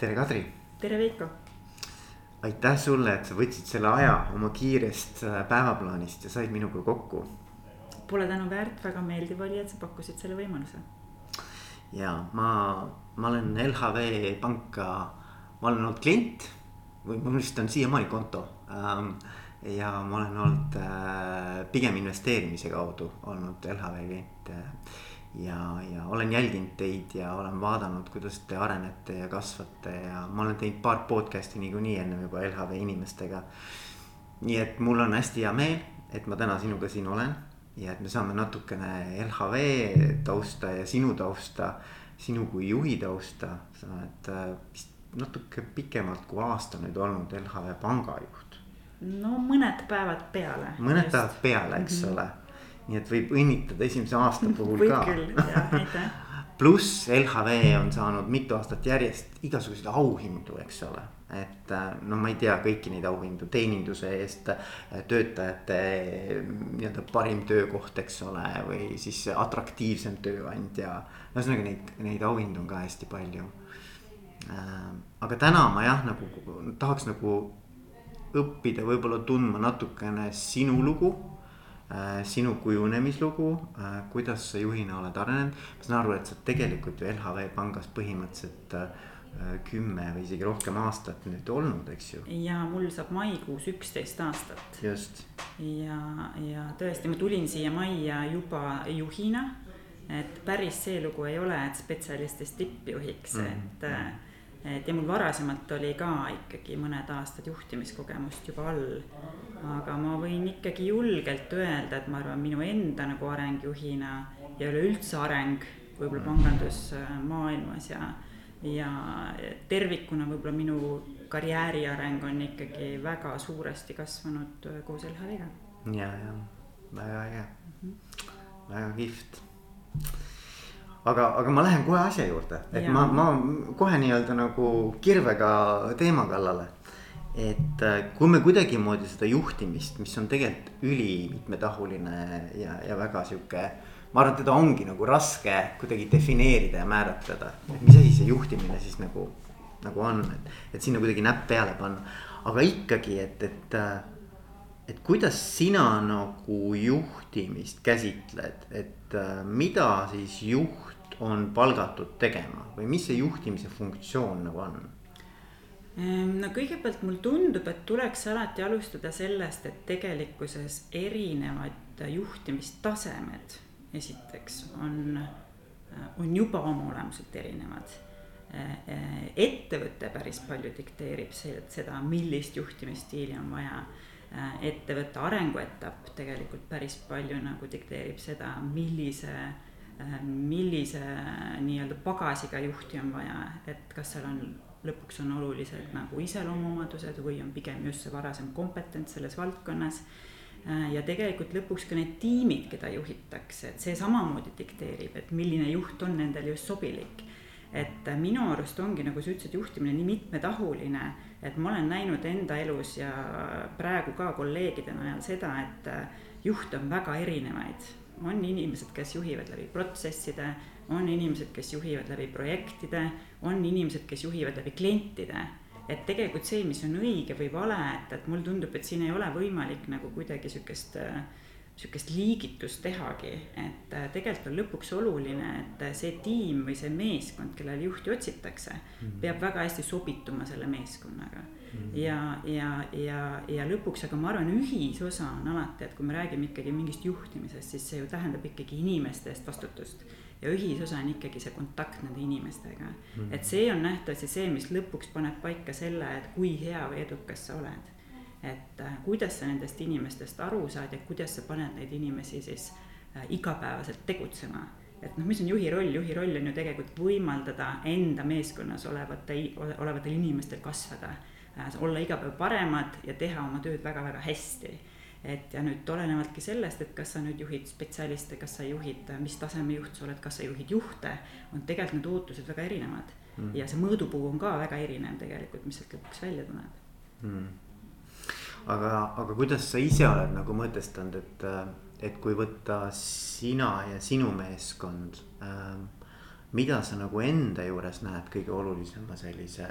tere, Kadri. tere, Veiko. aitäh sulle, et sa võtsid selle aja oma kiirest äh, päevaplaanist ja said minuga kokku. Pole tänu väärt, väga meeldiv oli, et sa pakkusid selle võimaluse. ja ma, ma olen LHV panka, ma olen olnud klient või mul vist on siiamaani konto ähm, ja ma olen olnud äh, pigem investeerimise kaudu olnud LHV klient äh, ja, ja olen jälginud teid ja olen vaadanud, kuidas te arenete ja kasvate ja ma olen teinud paar podcast'i niikuinii ennem juba LHV inimestega. nii et mul on hästi hea meel, et ma täna sinuga siin olen ja et me saame natukene LHV tausta ja sinu tausta, sinu kui juhi tausta, sa oled äh, vist natuke pikemalt kui aasta nüüd olnud LHV pangajuht. no mõned päevad peale. mõned just. päevad peale, eks mm -hmm. ole nii et võib õnnitleda esimese aasta puhul võib ka. võib küll, jah, aitäh. pluss LHV on saanud mitu aastat järjest igasuguseid auhindu, eks ole. et äh, no ma ei tea kõiki neid auhindu teeninduse eest, äh, töötajate nii-öelda parim töökoht, eks ole, või siis atraktiivsem tööandja. ühesõnaga neid, neid auhindu on ka hästi palju. Äh, aga täna ma jah, nagu tahaks nagu õppida, võib-olla tundma natukene sinu lugu sinu kujunemislugu, äh, kuidas sa juhina oled arenenud. ma saan aru, et sa tegelikult ju LHV pangas põhimõtteliselt äh, kümme või isegi rohkem aastat nüüd olnud, eks ju. ja mul saab maikuus üksteist aastat. just. ja, ja tõesti, ma tulin siia majja juba juhina. et päris see lugu ei ole, et spetsialistist tippjuhiks mm, -hmm. et et ja mul varasemalt oli ka ikkagi mõned aastad juhtimiskogemust juba all. aga ma võin ikkagi julgelt öelda, et ma arvan, minu enda nagu areng juhina ja üleüldse areng võib-olla pangandusmaailmas ja, ja tervikuna võib-olla minu karjääri areng on ikkagi väga suuresti kasvanud koos LHV-ga. ja, ja väga äge mm, -hmm. väga kihvt aga, aga ma lähen kohe asja juurde, et ja. ma, ma kohe nii-öelda nagu kirvega teema kallale. et äh, kui me kuidagimoodi seda juhtimist, mis on tegelikult ülimitmetahuline ja, ja väga sihuke. ma arvan, et teda ongi nagu raske kuidagi defineerida ja määratleda, et mis asi see juhtimine siis nagu, nagu on, et, et sinna kuidagi näpp peale panna. aga ikkagi, et, et äh, et kuidas sina nagu juhtimist käsitled, et äh, mida siis juht on palgatud tegema või mis see juhtimise funktsioon nagu on? Ehm, no kõigepealt mulle tundub, et tuleks alati alustada sellest, et tegelikkuses erinevad juhtimistasemed esiteks on, on juba oma olemuselt erinevad. ettevõte päris palju dikteerib seda, millist juhtimisstiili on vaja. ettevõtte arenguetapp tegelikult päris palju nagu dikteerib seda, millise Äh, millise nii-öelda pagasiga juhti on vaja, et kas seal on lõpuks on olulised nagu iseloomuomadused või on pigem just see varasem kompetents selles valdkonnas. Äh, ja tegelikult lõpuks ka need tiimid, keda juhitakse, et see samamoodi dikteerib, et milline juht on nendele just sobilik. et minu arust ongi, nagu sa ütlesid, juhtimine nii mitmetahuline, et ma olen näinud enda elus ja praegu ka kolleegide najal seda, et juhte on väga erinevaid on inimesed, kes juhivad läbi protsesside, on inimesed, kes juhivad läbi projektide, on inimesed, kes juhivad läbi klientide. et tegelikult see, mis on õige või vale, et, et mulle tundub, et siin ei ole võimalik nagu kuidagi sihukest sihukest liigitust tehagi, et tegelikult on lõpuks oluline, et see tiim või see meeskond, kellele juhti otsitakse mm, -hmm. peab väga hästi sobituma selle meeskonnaga. Ja, ja, ja, ja lõpuks, aga ma arvan, ühisosa on alati, et kui me räägime ikkagi mingist juhtimisest, siis see ju tähendab ikkagi inimeste eest vastutust. ja ühisosa on ikkagi see kontakt nende inimestega. Mm.. et see on nähtavasti see, mis lõpuks paneb paika selle, et kui hea või edukas sa oled. et äh, kuidas sa nendest inimestest aru saad ja kuidas sa paned neid inimesi siis äh, igapäevaselt tegutsema. Et noh, mis on juhi roll, juhi roll on ju tegelikult võimaldada enda meeskonnas olevate, olevatel inimestel kasvada olla iga päev paremad ja teha oma tööd väga-väga hästi. et ja nüüd olenevalt sellest, et kas sa nüüd juhid spetsialiste, kas sa juhid, mis taseme juht sa oled, kas sa juhid juhte, on tegelikult need ootused väga erinevad. Mm.. ja see mõõdupuu on ka väga erinev tegelikult, mis sealt lõpuks välja tuleb. Mm.. aga, aga kuidas sa ise oled nagu mõtestanud, et, et kui võtta sina ja sinu meeskond äh, mida sa nagu enda juures näed kõige olulisema sellise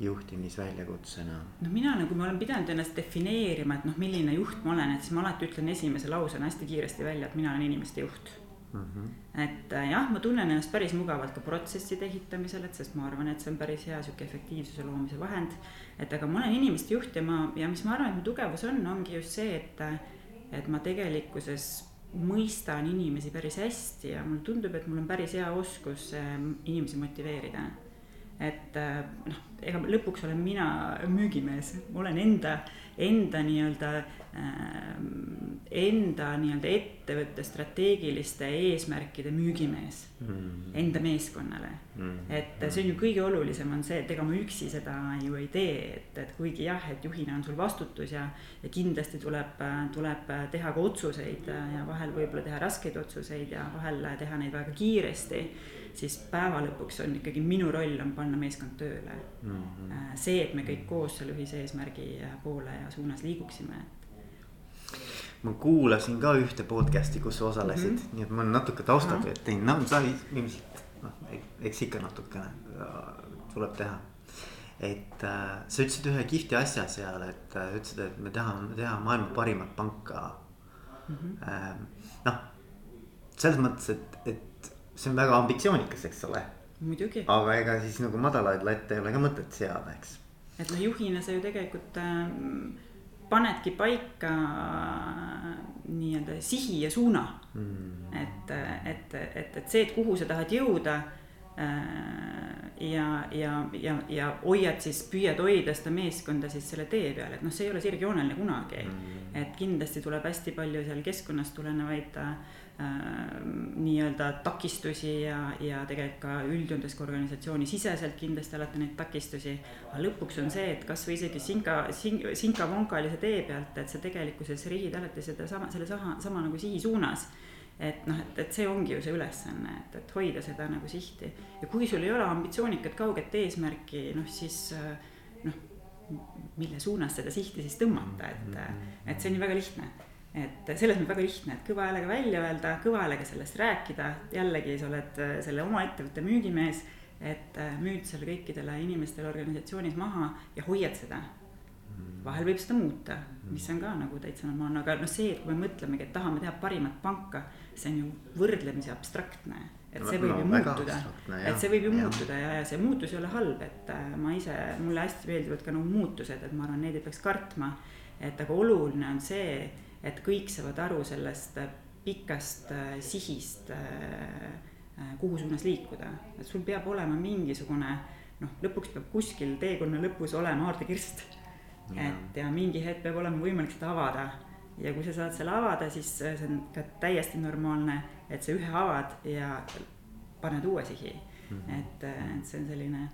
juhtimisväljakutsena? no mina nagu ma olen pidanud ennast defineerima, et noh, milline juht ma olen, et siis ma alati ütlen esimese lausena hästi kiiresti välja, et mina olen inimeste juht mm. -hmm. et äh, jah, ma tunnen ennast päris mugavalt ka protsesside ehitamisel, et sest ma arvan, et see on päris hea sihuke efektiivsuse loomise vahend. et aga ma olen inimeste juht ja ma, ja mis ma arvan, et mu tugevus on, ongi just see, et, et ma tegelikkuses mõistan inimesi päris hästi ja mulle tundub, et mul on päris hea oskus äh, inimesi motiveerida et äh, noh, ega lõpuks olen mina müügimees, ma olen enda, enda nii-öelda äh,, enda nii-öelda ettevõtte strateegiliste eesmärkide müügimees mm. enda meeskonnale. Mm.. et see on ju kõige olulisem on see, et ega ma üksi seda ju ei tee, et, et kuigi jah, et juhina on sul vastutus ja, ja kindlasti tuleb, tuleb teha ka otsuseid ja vahel võib-olla teha raskeid otsuseid ja vahel teha neid väga kiiresti siis päeva lõpuks on ikkagi minu roll on panna meeskond tööle mm. -hmm. see, et me kõik koos selle ühise eesmärgi poole ja suunas liiguksime. ma kuulasin ka ühte podcast'i, kus sa osalesid mm, -hmm. nii et ma olen natuke taustatööd teinud, no sa ilmselt noh, eks ikka natukene tuleb teha et äh, sa ütlesid ühe kihvti asja seal, et äh, ütlesid, et me tahame teha maailma parimat panka mm. -hmm. äh, noh, selles mõttes, et, et see on väga ambitsioonikas, eks ole. muidugi. aga ega siis nagu madalaid latte ei ole ka mõtet seada, eks. et noh, juhina sa ju tegelikult äh, panedki paika äh, nii-öelda sihi ja suuna mm.. et, et, et, et see, et kuhu sa tahad jõuda äh, ja, ja, ja, ja hoiad siis, püüad hoida seda meeskonda siis selle tee peal, et noh, see ei ole sirgjooneline kunagi mm.. et kindlasti tuleb hästi palju seal keskkonnast tulenevaid äh, Äh, nii-öelda takistusi ja, ja tegelikult ka üldjoontes ka organisatsiooni siseselt kindlasti alati neid takistusi. aga lõpuks on see, et kasvõi isegi sinka, sinka, sinka-vonkalise tee pealt, et sa tegelikkuses rihid alati sedasama, selle sama, sama nagu sihi suunas. Et noh, et, et see ongi ju see ülesanne, et, et hoida seda nagu sihti. Ja kui sul ei ole ambitsioonikat kauget eesmärki, noh siis noh, mille suunas seda sihti siis tõmmata, et, et see on ju väga lihtne et selles mõttes väga lihtne, et kõva häälega välja öelda, kõva häälega sellest rääkida, jällegi sa oled äh, selle oma ettevõtte müügimees. et äh, müüd selle kõikidele inimestele organisatsioonis maha ja hoiad seda. vahel võib seda muuta, mis on ka nagu täitsa normaalne, aga noh, see, et kui me mõtlemegi, et tahame teha parimat panka, see on ju võrdlemisi abstraktne et see võib no, ju muutuda, et see võib ju ja. muutuda ja, ja see muutus ei ole halb, et äh, ma ise, mulle hästi meeldivad ka nagu muutused, et ma arvan, neid ei peaks kartma. et aga oluline on see et kõik saavad aru sellest äh, pikast äh, sihist, äh, kuhu suunas liikuda, et sul peab olema mingisugune noh, lõpuks peab kuskil teekonna lõpus olema aardekirst. et ja mingi hetk peab olema võimalik seda avada ja kui sa saad selle avada, siis see on ka täiesti normaalne, et sa ühe avad ja paned uue sihi mm. -hmm. et, et see on selline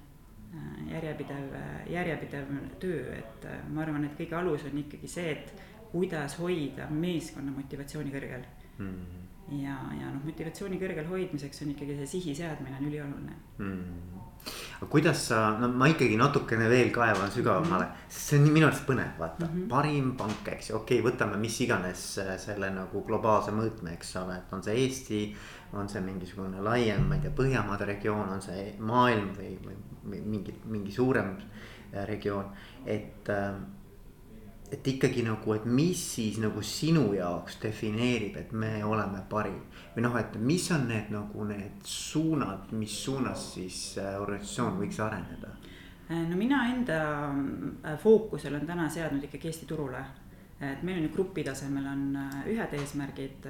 järjepidev, järjepidev töö, et ma arvan, et kõige alus on ikkagi see, et kuidas hoida meeskonna motivatsiooni kõrgel mm. -hmm. ja, ja noh, motivatsiooni kõrgel hoidmiseks on ikkagi see sihi seadmine on ülioluline mm. -hmm. aga kuidas sa, no ma ikkagi natukene veel kaevan sügavamale mm, -hmm. sest see on minu arust põnev, vaata mm, -hmm. parim pank, eks ju, okei okay,, võtame mis iganes äh, selle nagu globaalse mõõtme, eks ole, et on see Eesti. on see mingisugune laiem, ma ei tea, Põhjamaade regioon, on see maailm või, või mingi, mingi suurem äh, regioon, et äh, et ikkagi nagu, et mis siis nagu sinu jaoks defineerib, et me oleme parim. või noh, et mis on need nagu need suunad, mis suunas siis äh, organisatsioon võiks areneda? Äh, no mina enda äh, fookusel on täna seadnud ikkagi Eesti turule. et meil on ju grupi tasemel on ühed eesmärgid,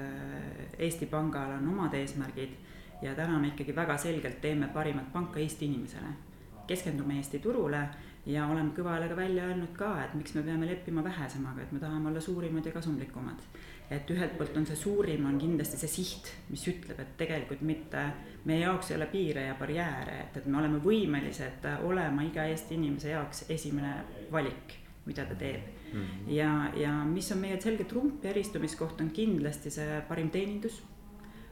Eesti Pangal on omad eesmärgid ja täna me ikkagi väga selgelt teeme parimat panka Eesti inimesele. keskendume Eesti turule ja oleme kõva häälega välja öelnud ka, et miks me peame leppima vähesemaga, et me tahame olla suurimad ja kasumlikumad. et ühelt poolt on see suurim, on kindlasti see siht, mis ütleb, et tegelikult mitte, meie jaoks ei ole piire ja barjääre, et, et me oleme võimelised olema iga Eesti inimese jaoks esimene valik, mida ta teeb mm. -hmm. ja, ja mis on meie selge trump ja eristumiskoht, on kindlasti see parim teenindus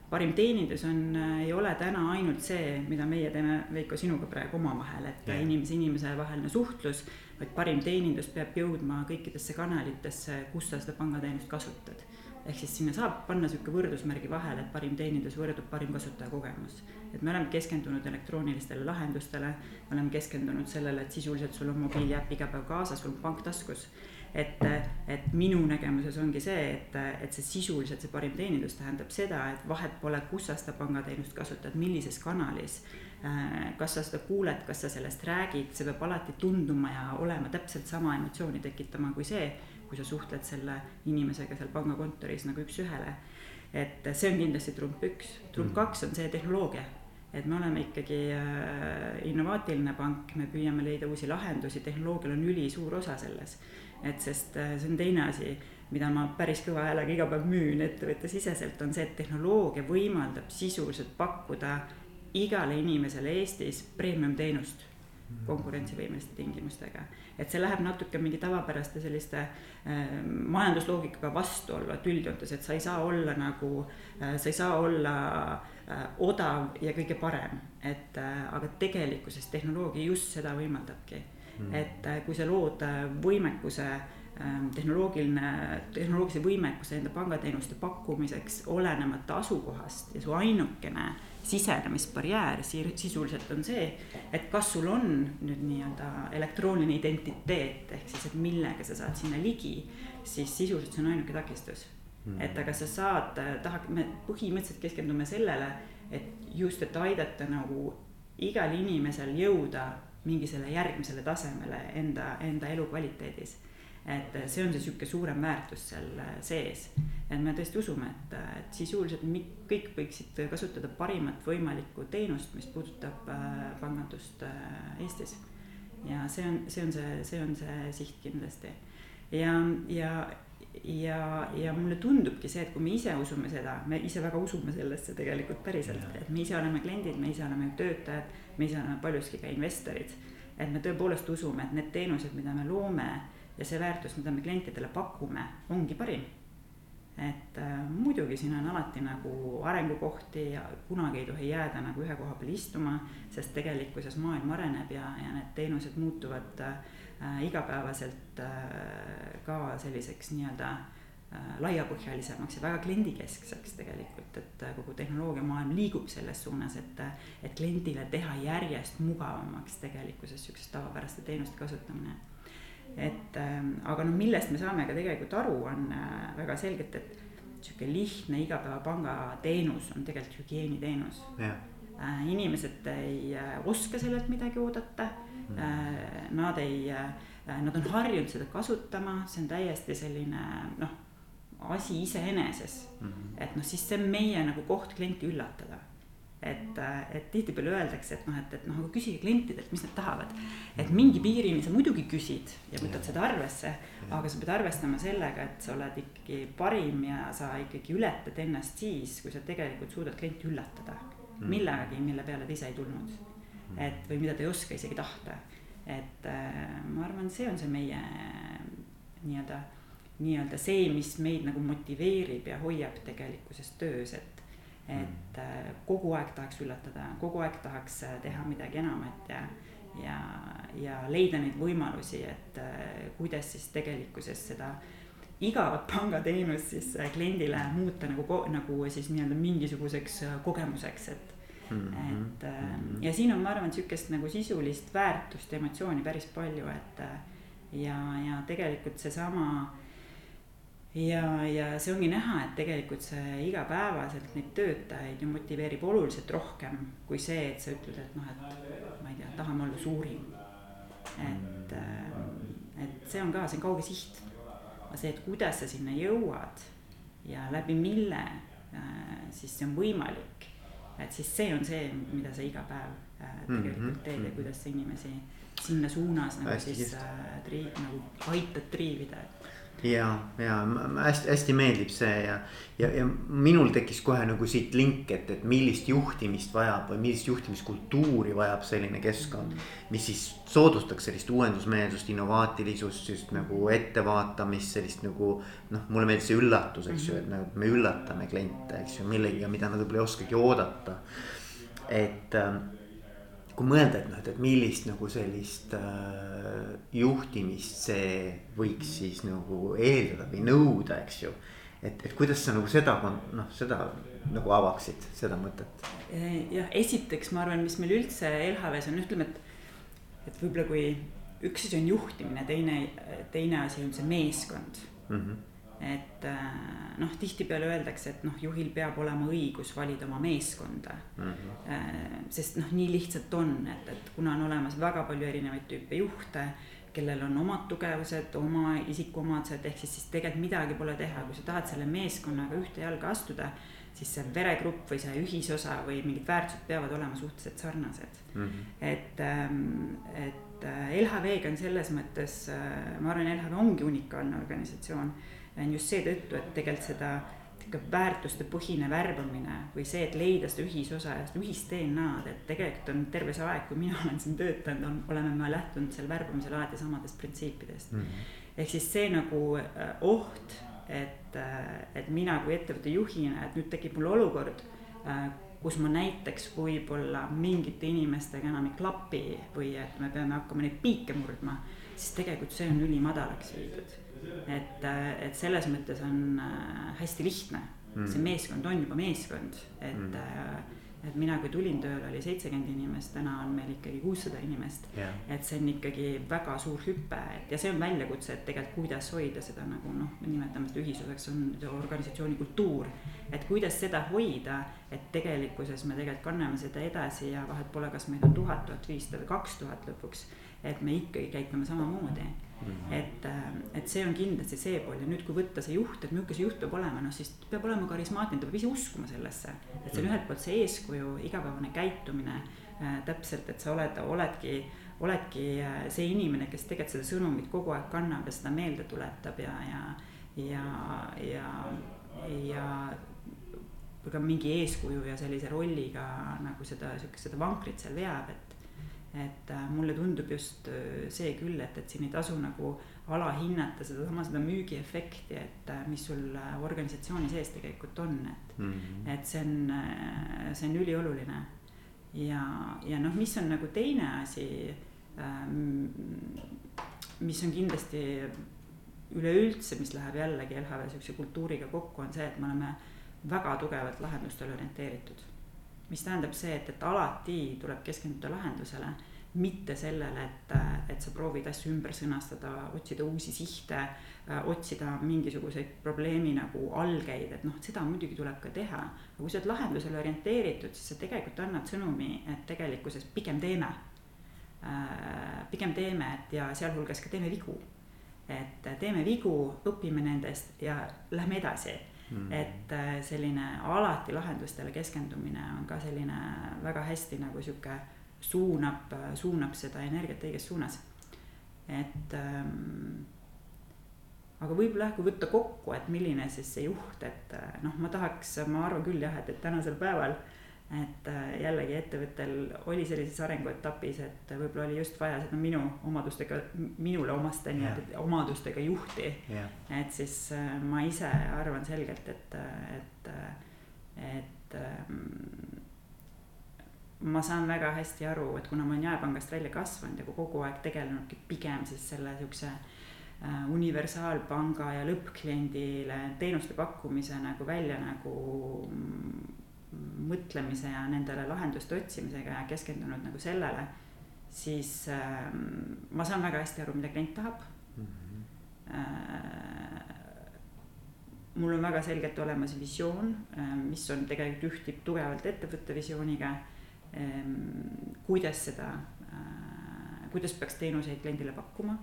parim teenindus on, äh, ei ole täna ainult see, mida meie teeme, Veiko, sinuga praegu omavahel, et yeah. inimese, inimese vaheline suhtlus. vaid parim teenindus peab jõudma kõikidesse kanalitesse, kus sa seda pangateenust kasutad. ehk siis sinna saab panna sihuke võrdusmärgi vahele, et parim teenindus võrdub parim kasutajakogemus. et me oleme keskendunud elektroonilistele lahendustele, me oleme keskendunud sellele, et sisuliselt sul on mobiiliäpp iga päev kaasas, sul on pank taskus et, et minu nägemuses ongi see, et, et see sisuliselt see parim teenindus tähendab seda, et vahet pole, kus sa seda pangateenust kasutad, millises kanalis. kas sa seda kuuled, kas sa sellest räägid, see peab alati tunduma ja olema täpselt sama emotsiooni tekitama kui see kui sa suhtled selle inimesega seal pangakontoris nagu üks-ühele. et see on kindlasti trump üks, trump mm. kaks on see tehnoloogia et me oleme ikkagi äh, innovaatiline pank, me püüame leida uusi lahendusi, tehnoloogial on ülisuur osa selles. Et sest äh, see on teine asi, mida ma päris kõva häälega iga päev müün ettevõttesiseselt, on see, et tehnoloogia võimaldab sisuliselt pakkuda igale inimesele Eestis premium teenust konkurentsivõimeliste tingimustega. et see läheb natuke mingi tavapäraste selliste äh, majandusloogikaga vastuollu, et üldjoontes, et sa ei saa olla nagu äh,, sa ei saa olla äh, odav ja kõige parem. et äh, aga tegelikkuses tehnoloogia just seda võimaldabki. Et äh, kui sa lood äh, võimekuse äh, tehnoloogiline, tehnoloogilise võimekuse enda pangateenuste pakkumiseks, olenemata asukohast ja su ainukene sisenemisbarjäär sisuliselt on see, et kas sul on nüüd nii-öelda elektrooniline identiteet, ehk siis, et millega sa saad sinna ligi, siis sisuliselt see on ainuke takistus. Mm.. et aga sa saad, tahab, me põhimõtteliselt keskendume sellele, et just, et aidata nagu igal inimesel jõuda mingi selle järgmisele tasemele enda, enda elukvaliteedis et see on see sihuke suurem väärtus seal äh, sees. et me tõesti usume, et, äh, et sisuliselt kõik võiksid kasutada parimat võimalikku teenust, mis puudutab äh, pangandust Eestis. ja see on, see on see, see on see siht kindlasti. ja, ja, ja, ja mulle tundubki see, et kui me ise usume seda, me ise väga usume sellesse tegelikult päriselt, et me ise oleme kliendid, me ise oleme töötajad, me ise oleme paljuski ka investorid. et me tõepoolest usume, et need teenused, mida me loome ja see väärtus, mida me klientidele pakume, ongi parim. et äh, muidugi siin on alati nagu arengukohti ja kunagi ei tohi jääda nagu ühe koha peal istuma, sest tegelikkuses maailm areneb ja, ja need teenused muutuvad äh, igapäevaselt äh, ka selliseks nii-öelda äh, laiapõhjalisemaks ja väga kliendikeskseks tegelikult, et äh, kogu tehnoloogiamaailm liigub selles suunas, et, et kliendile teha järjest mugavamaks tegelikkuses sihukeste tavapäraste teenuste kasutamine. Et ähm, aga noh, millest me saame ka tegelikult aru, on äh, väga selgelt, et sihuke lihtne igapäevapanga teenus on tegelikult hügieeniteenus. Yeah.. Äh, inimesed ei äh, oska sellelt midagi oodata. Mm.. Nad ei, nad on harjunud seda kasutama, see on täiesti selline noh, asi iseeneses mm. -hmm. et noh, siis see on meie nagu koht klienti üllatada et, et tihtipeale öeldakse, et noh, et, et noh, aga küsige klientidelt, mis nad tahavad. et mingi piirini sa muidugi küsid ja võtad seda arvesse, aga sa pead arvestama sellega, et sa oled ikkagi parim ja sa ikkagi ületad ennast siis, kui sa tegelikult suudad klienti üllatada. Mm. millegagi, mille peale ta ise ei tulnud. Mm. et või mida ta ei oska isegi tahta. et äh, ma arvan, see on see meie nii-öelda, nii-öelda see, mis meid nagu motiveerib ja hoiab tegelikkuses töös, et et äh, kogu aeg tahaks üllatada, kogu aeg tahaks äh, teha midagi enamat ja, ja, ja leida neid võimalusi, et äh, kuidas siis tegelikkuses seda igavat pangateenust siis kliendile muuta nagu, nagu siis nii-öelda mingisuguseks kogemuseks, et mm. -hmm. et mm -hmm. ja siin on, ma arvan, sihukest nagu sisulist väärtust, emotsiooni päris palju, et ja, ja tegelikult seesama ja, ja see ongi näha, et tegelikult see igapäevaselt neid töötajaid ju motiveerib oluliselt rohkem kui see, et sa ütled, et noh, et ma ei tea, tahame olla suurim. et, äh, et see on ka, see on kauge siht. aga see, et kuidas sa sinna jõuad ja läbi mille äh, siis see on võimalik. et siis see on see, mida sa iga päev äh, tegelikult mm -hmm. teed ja kuidas sa inimesi sinna suunas nagu Hästi siis äh, tri-, nagu aitad triivida, et ja, ja hästi, hästi meeldib see ja, ja, ja minul tekkis kohe nagu siit link, et, et millist juhtimist vajab või millist juhtimiskultuuri vajab selline keskkond. mis siis soodustaks sellist uuendusmeelsust, innovaatilisust, just nagu ettevaatamist, sellist nagu. noh, mulle meeldis see üllatus, eks ju, et nagu me üllatame kliente, eks ju, millegagi, mida nad võib-olla ei oskagi oodata. et ähm, kui mõelda, et noh, et, et millist nagu sellist äh, juhtimist see võiks siis nagu eeldada või nõuda, eks ju. et, et kuidas sa nagu seda, noh, seda nagu avaksid, seda mõtet? jah, esiteks ma arvan, mis meil üldse LHV-s on, ütleme, et, et võib-olla kui üks asi on juhtimine, teine, teine asi on see meeskond mm. -hmm et noh, tihtipeale öeldakse, et noh, juhil peab olema õigus valida oma meeskonda mm. -hmm. sest noh, nii lihtsalt on, et, et kuna on olemas väga palju erinevaid tüüpe juhte kellel on omad tugevused, oma isikuomadused, ehk siis, siis tegelikult midagi pole teha, kui sa tahad selle meeskonnaga ühte jalga astuda, siis see veregrupp või see ühisosa või mingid väärtused peavad olema suhteliselt sarnased mm. -hmm. et, ähm, et äh, LHV-ga on selles mõttes, äh, ma arvan, LHV ongi unikaalne organisatsioon. Just seetõttu, et tegelikult seda väärtustepõhine värbamine või see, et leida seda ühisosa ja seda ühist DNA-d, et tegelikult on terve see aeg, kui mina olen siin töötanud, on, oleme me lähtunud seal värbamisel alati samadest printsiipidest mm. -hmm. ehk siis see nagu äh, oht, et, äh, et mina kui ettevõtte juhina, et nüüd tekib mul olukord, äh, kus ma näiteks võib-olla mingite inimestega enam ei klapi või et me peame hakkama neid piike murdma, siis tegelikult see on ülimadalaks viidud et, et selles mõttes on äh, hästi lihtne mm., see meeskond on juba meeskond, et mm., et mina, kui tulin tööle, oli seitsekümmend inimest, täna on meil ikkagi kuussada inimest yeah.. et see on ikkagi väga suur hüpe, et ja see on väljakutse, et tegelikult kuidas hoida seda nagu noh, me nimetame seda ühisosaks, on organisatsiooni kultuur. et kuidas seda hoida, et tegelikkuses me tegelikult kanname seda edasi ja vahet pole, kas meid on tuhat, tuhat viissada või kaks tuhat lõpuks. et me ikkagi käitume samamoodi. Et, äh, et see on kindlasti see pool. Ja nüüd, kui võtta see juht, et milline see juht peab olema, noh siis peab olema karismaatiline, ta peab ise uskuma sellesse. et see on ühelt poolt see eeskuju, igapäevane käitumine äh, täpselt, et sa oled, oledki, oledki äh, see inimene, kes tegelikult seda sõnumit kogu aeg kannab ja seda meelde tuletab ja, ja, ja, ja, ja ka mingi eeskuju ja sellise rolliga nagu seda, siukest, seda vankrit seal veab, et et äh, mulle tundub just äh, see küll, et, et siin ei tasu nagu alahinnata sedasama, seda müügiefekti, et äh, mis sul organisatsiooni sees tegelikult on, et mm, -hmm. et see on, see on ülioluline. ja, ja noh, mis on nagu teine asi, ähm, mis on kindlasti üleüldse, mis läheb jällegi LHV sihukese kultuuriga kokku, on see, et me oleme väga tugevalt lahendustele orienteeritud mis tähendab see, et, et alati tuleb keskenduda lahendusele, mitte sellele, et, et sa proovid asju ümber sõnastada, otsida uusi sihte, otsida mingisuguseid probleemi nagu algeid, et noh, seda muidugi tuleb ka teha. aga kui sa oled lahendusele orienteeritud, siis sa tegelikult annad sõnumi, et tegelikkuses pigem teeme. pigem teeme, et ja sealhulgas ka teeme vigu. et teeme vigu, õpime nendest ja lähme edasi Mm. et äh, selline alati lahendustele keskendumine on ka selline väga hästi nagu sihuke suunab, suunab seda energiat õiges suunas. et ähm, aga võib-olla jah, kui võtta kokku, et milline siis see juht, et äh, noh, ma tahaks, ma arvan küll jah, et, et tänasel päeval äh, et äh, jällegi ettevõttel oli sellises arenguetapis, et võib-olla oli just vaja seda minu omadustega, minule omaste nii-öelda omadustega juhti. Yeah.. et siis äh, ma ise arvan selgelt, et, et, et ähm, ma saan väga hästi aru, et kuna ma olen jaepangast välja kasvanud ja kogu aeg tegelenudki pigem siis selle äh, universaalpanga ja lõppkliendile teenuste pakkumise nagu välja nagu mõtlemise ja nendele lahenduste otsimisega ja keskendunud nagu sellele, siis äh, ma saan väga hästi aru, mida klient tahab mm. -hmm. Äh, mul on väga selgelt olemas visioon äh,, mis on tegelikult ühtib tugevalt ettevõtte visiooniga äh,. kuidas seda äh,, kuidas peaks teenuseid kliendile pakkuma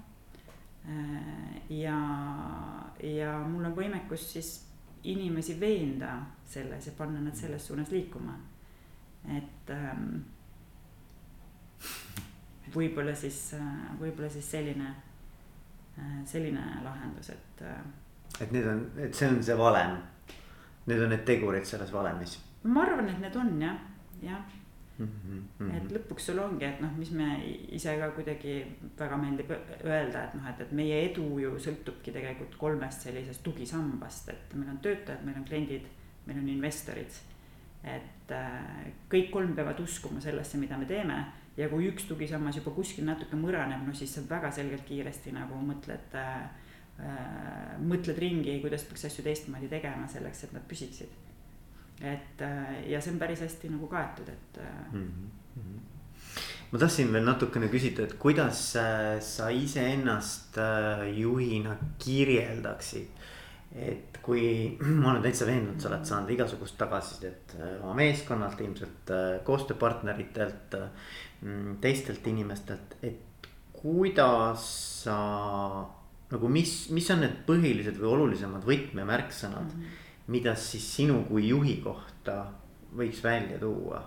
äh,. ja, ja mul on võimekus siis inimesi veenda selles ja panna nad selles suunas liikuma. et ähm, võib-olla siis, äh, võib-olla siis selline, äh, selline lahendus, et. Äh, et need on, et see on see valem, need on need tegurid selles valemis. ma arvan, et need on jah, jah Mm -hmm. et lõpuks sul ongi, et noh, mis me ise ka kuidagi väga meeldib öelda, et noh, et, et meie edu ju sõltubki tegelikult kolmest sellisest tugisambast, et meil on töötajad, meil on kliendid, meil on investorid. et äh, kõik kolm peavad uskuma sellesse, mida me teeme ja kui üks tugisammas juba kuskil natuke mõraneb, no siis sa väga selgelt kiiresti nagu mõtled äh, äh, mõtled ringi, kuidas peaks asju teistmoodi tegema selleks, et nad püsiksid. Et äh, ja see on päris hästi nagu kaetud, et mm. -hmm. ma tahtsin veel natukene küsida, et kuidas sa iseennast äh, juhina kirjeldaksid et kui ma olen täitsa veendunud, sa oled saanud igasugust tagasisidet oma meeskonnalt, ilmselt koostööpartneritelt, teistelt inimestelt, et kuidas sa nagu, mis, mis on need põhilised või olulisemad võtmemärksõnad mm, -hmm. Mida siis sinu kui juhi kohta võiks välja tuua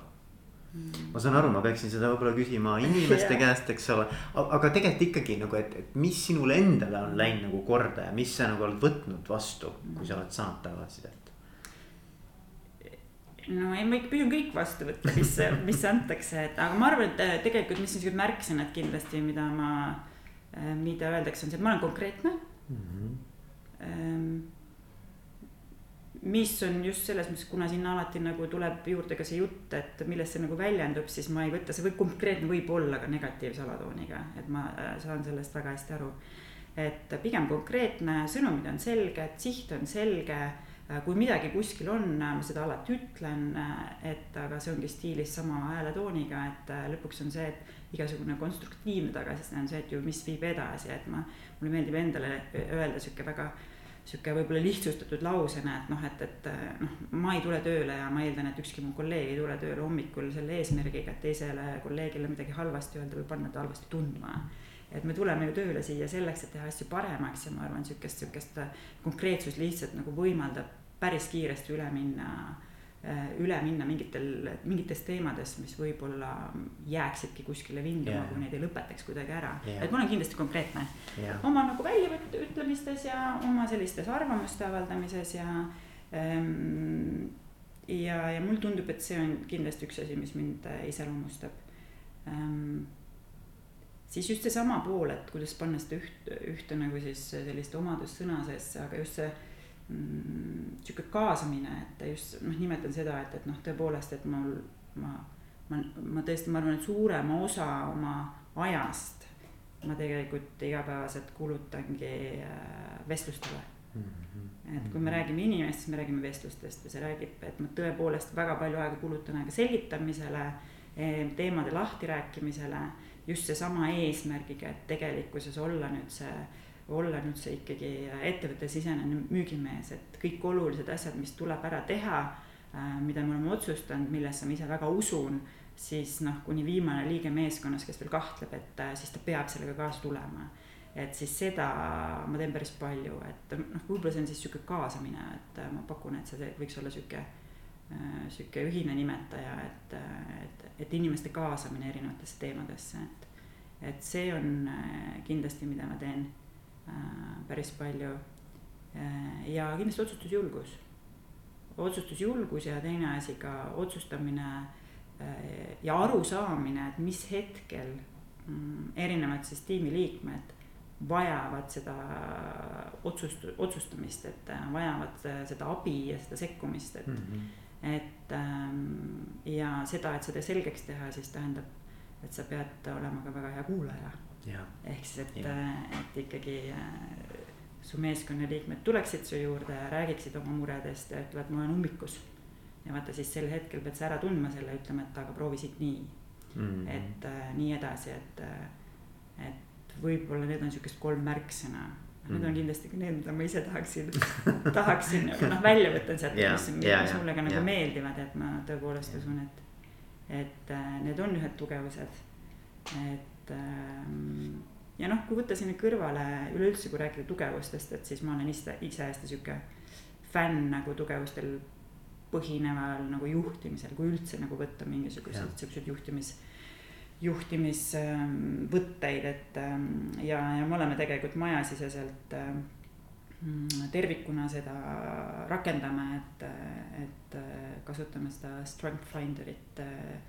mm.? ma saan aru, ma peaksin seda võib-olla küsima inimeste käest, eks ole, aga tegelikult ikkagi nagu, et, et mis sinule endale on läinud nagu korda ja mis sa nagu oled võtnud vastu, kui sa oled saanud tagasisidet? no ei, ma ikka püüan kõik vastu võtta, mis, mis antakse, et aga ma arvan, et äh, tegelikult, mis niisugused märksõnad kindlasti, mida ma, äh, mida öeldakse, on see, et ma olen konkreetne mm. -hmm. Mis on just selles mõttes, kuna sinna alati nagu tuleb juurde ka see jutt, et millest see nagu väljendub, siis ma ei võta, see võib konkreetne võib olla ka negatiivse alatooniga, et ma äh, saan sellest väga hästi aru. et pigem konkreetne, sõnumid on selged, siht on selge Äh, kui midagi kuskil on, äh, ma seda alati ütlen, et aga see ongi stiilis sama hääletooniga, et lõpuks on see, et igasugune konstruktiivne tagasiside on see, et ju mis viib edasi, et ma, mulle meeldib endale öelda sihuke väga sihuke võib-olla lihtsustatud lausena, et noh, et, et noh, ma ei tule tööle ja ma eeldan, et ükski mu kolleeg ei tule tööle hommikul selle eesmärgiga, et teisele kolleegile midagi halvasti öelda või panna ta halvasti tundma. Et me tuleme ju tööle siia selleks, et teha asju paremaks ja ma arvan, sihukest, sihukest konkreetsus lihtsalt nagu võimaldab päris kiiresti üle minna üle minna mingitel, mingites teemades, mis võib-olla jääksidki kuskile vinduma yeah., kui neid ei lõpetaks kuidagi ära yeah.. et ma olen kindlasti konkreetne yeah. oma nagu väljaütlemistes ja oma sellistes arvamuste avaldamises ja ähm,. ja, ja mulle tundub, et see on kindlasti üks asi, mis mind äh, iseloomustab ähm, siis just seesama pool, et kuidas panna seda üht, ühte nagu siis sellist omadust sõna seesse, aga just see sihuke kaasamine, et just noh, nimetan seda, et, et noh, tõepoolest, et mul, ma, ma, ma tõesti, ma arvan, et suurema osa oma ajast ma tegelikult igapäevaselt kulutangi äh, vestlustele mm. -hmm. et kui me räägime inimestest, me räägime vestlustest ja see räägib, et ma tõepoolest väga palju aega kulutan aega selgitamisele, teemade lahtirääkimisele just seesama eesmärgiga, et tegelikkuses olla nüüd see, olla nüüd see ikkagi ettevõttesisene müügimees, et kõik olulised asjad, mis tuleb ära teha, äh, mida me oleme otsustanud, millesse ma ise väga usun, siis noh, kuni viimane liige meeskonnas, kes veel kahtleb, et äh, siis ta peab sellega kaasa tulema. et siis seda ma teen päris palju, et noh, võib-olla see on siis sihuke kaasamine, et äh, ma pakun, et see võiks olla Äh, sihuke ühine nimetaja, et, et, et inimeste kaasamine erinevatesse teemadesse, et, et see on äh, kindlasti, mida ma teen äh, päris palju. ja kindlasti otsustusjulgus, otsustusjulgus ja teine asi ka otsustamine ja arusaamine, et mis hetkel mm, erinevad siis tiimiliikmed vajavad seda otsust, otsustamist, et vajavad seda abi ja seda sekkumist, et mm. -hmm et ähm, ja seda, et seda selgeks teha, siis tähendab, et sa pead olema ka väga hea kuulaja. Ehk siis, et, äh, et ikkagi äh, su meeskonnaliikmed tuleksid su juurde ja räägiksid oma muredest ja ütlevad, ma olen ummikus. ja vaata siis sel hetkel pead sa ära tundma selle, ütlema, et aga proovi siit nii mm. -hmm. et äh, nii edasi, et, äh, et võib-olla need on sihukesed kolm märksõna Need on mm. kindlasti ka need, mida ma ise tahaksin, tahaksin noh välja võtta sealt yeah,, mis, mis yeah, mulle ka yeah. nagu meeldivad, et ma tõepoolest yeah. usun, et. et äh, need on ühed tugevused, et ähm, ja noh, kui võtta sinna kõrvale üleüldse, kui rääkida tugevustest, et siis ma olen ise, ise hästi sihuke fänn nagu tugevustel põhineval nagu juhtimisel, kui üldse nagu võtta mingisuguseid siukseid juhtimis juhtimisvõtteid, et ähm, ja, ja me oleme tegelikult majasiseselt ähm, tervikuna seda rakendame, et, et kasutame seda strength finder'it äh,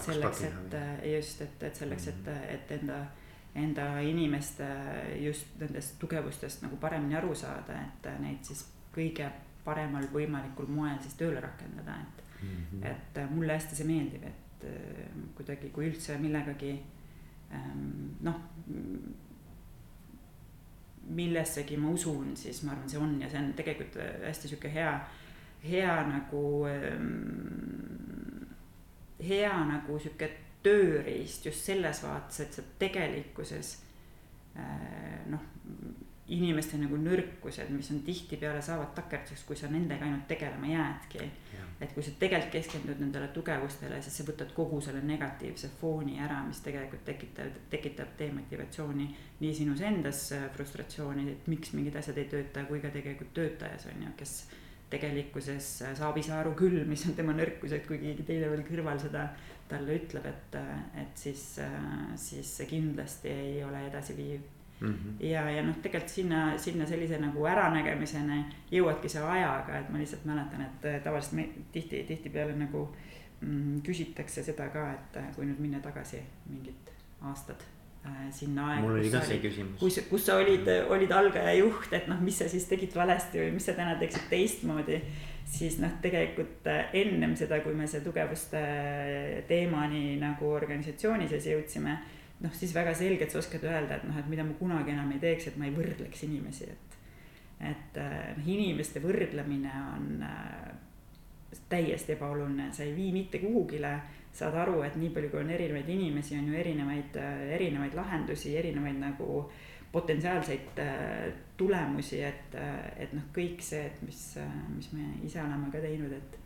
selleks, et just, et, et selleks, et, mhm. et enda, enda inimeste just nendest tugevustest nagu paremini aru saada, et neid siis kõige paremal võimalikul moel siis tööle rakendada, et mm, -hmm. et mulle hästi see meeldib, et äh, kuidagi, kui üldse millegagi ähm, noh, millessegi ma usun, siis ma arvan, see on ja see on tegelikult hästi sihuke hea, hea nagu ähm, hea nagu sihuke tööriist just selles vaates, et sa tegelikkuses äh, noh, inimeste nagu nõrkused, mis on tihtipeale saavad takerduseks, kui sa nendega ainult tegelema jäädki. et kui sa tegelikult keskendud nendele tugevustele, siis sa võtad kogu selle negatiivse fooni ära, mis tegelikult tekitab, tekitab demotivatsiooni nii sinus endas äh, frustratsiooni, et miks mingid asjad ei tööta, kui ka tegelikult töötajas on ju, kes tegelikkuses äh, saab ise aru küll, mis on tema nõrkused, kui keegi teine veel kõrval seda talle ütleb, et, et siis, siis see kindlasti ei ole edasiviiv mm. -hmm. ja, ja noh, tegelikult sinna, sinna sellise nagu äranägemiseni jõuadki see ajaga, et ma lihtsalt mäletan, et äh, tavaliselt me tihti, tihtipeale nagu mm, küsitakse seda ka, et äh, kui nüüd minna tagasi mingid aastad sinna aega. mul oli ka see küsimus. kus, kus sa olid, olid algaja juht, et noh, mis sa siis tegid valesti või mis sa täna teeksid teistmoodi. siis noh, tegelikult ennem seda, kui me see tugevuste teemani nagu organisatsiooni sees jõudsime noh, siis väga selgelt sa oskad öelda, et noh, et mida ma kunagi enam ei teeks, et ma ei võrdleks inimesi, et. et noh, inimeste võrdlemine on äh, täiesti ebaoluline, sa ei vii mitte kuhugile. Saad aru, et nii palju, kui on erinevaid inimesi, on ju erinevaid, äh, erinevaid lahendusi, erinevaid nagu potentsiaalseid äh, tulemusi, et, et noh, kõik see, et mis, mis me ise oleme ka teinud, et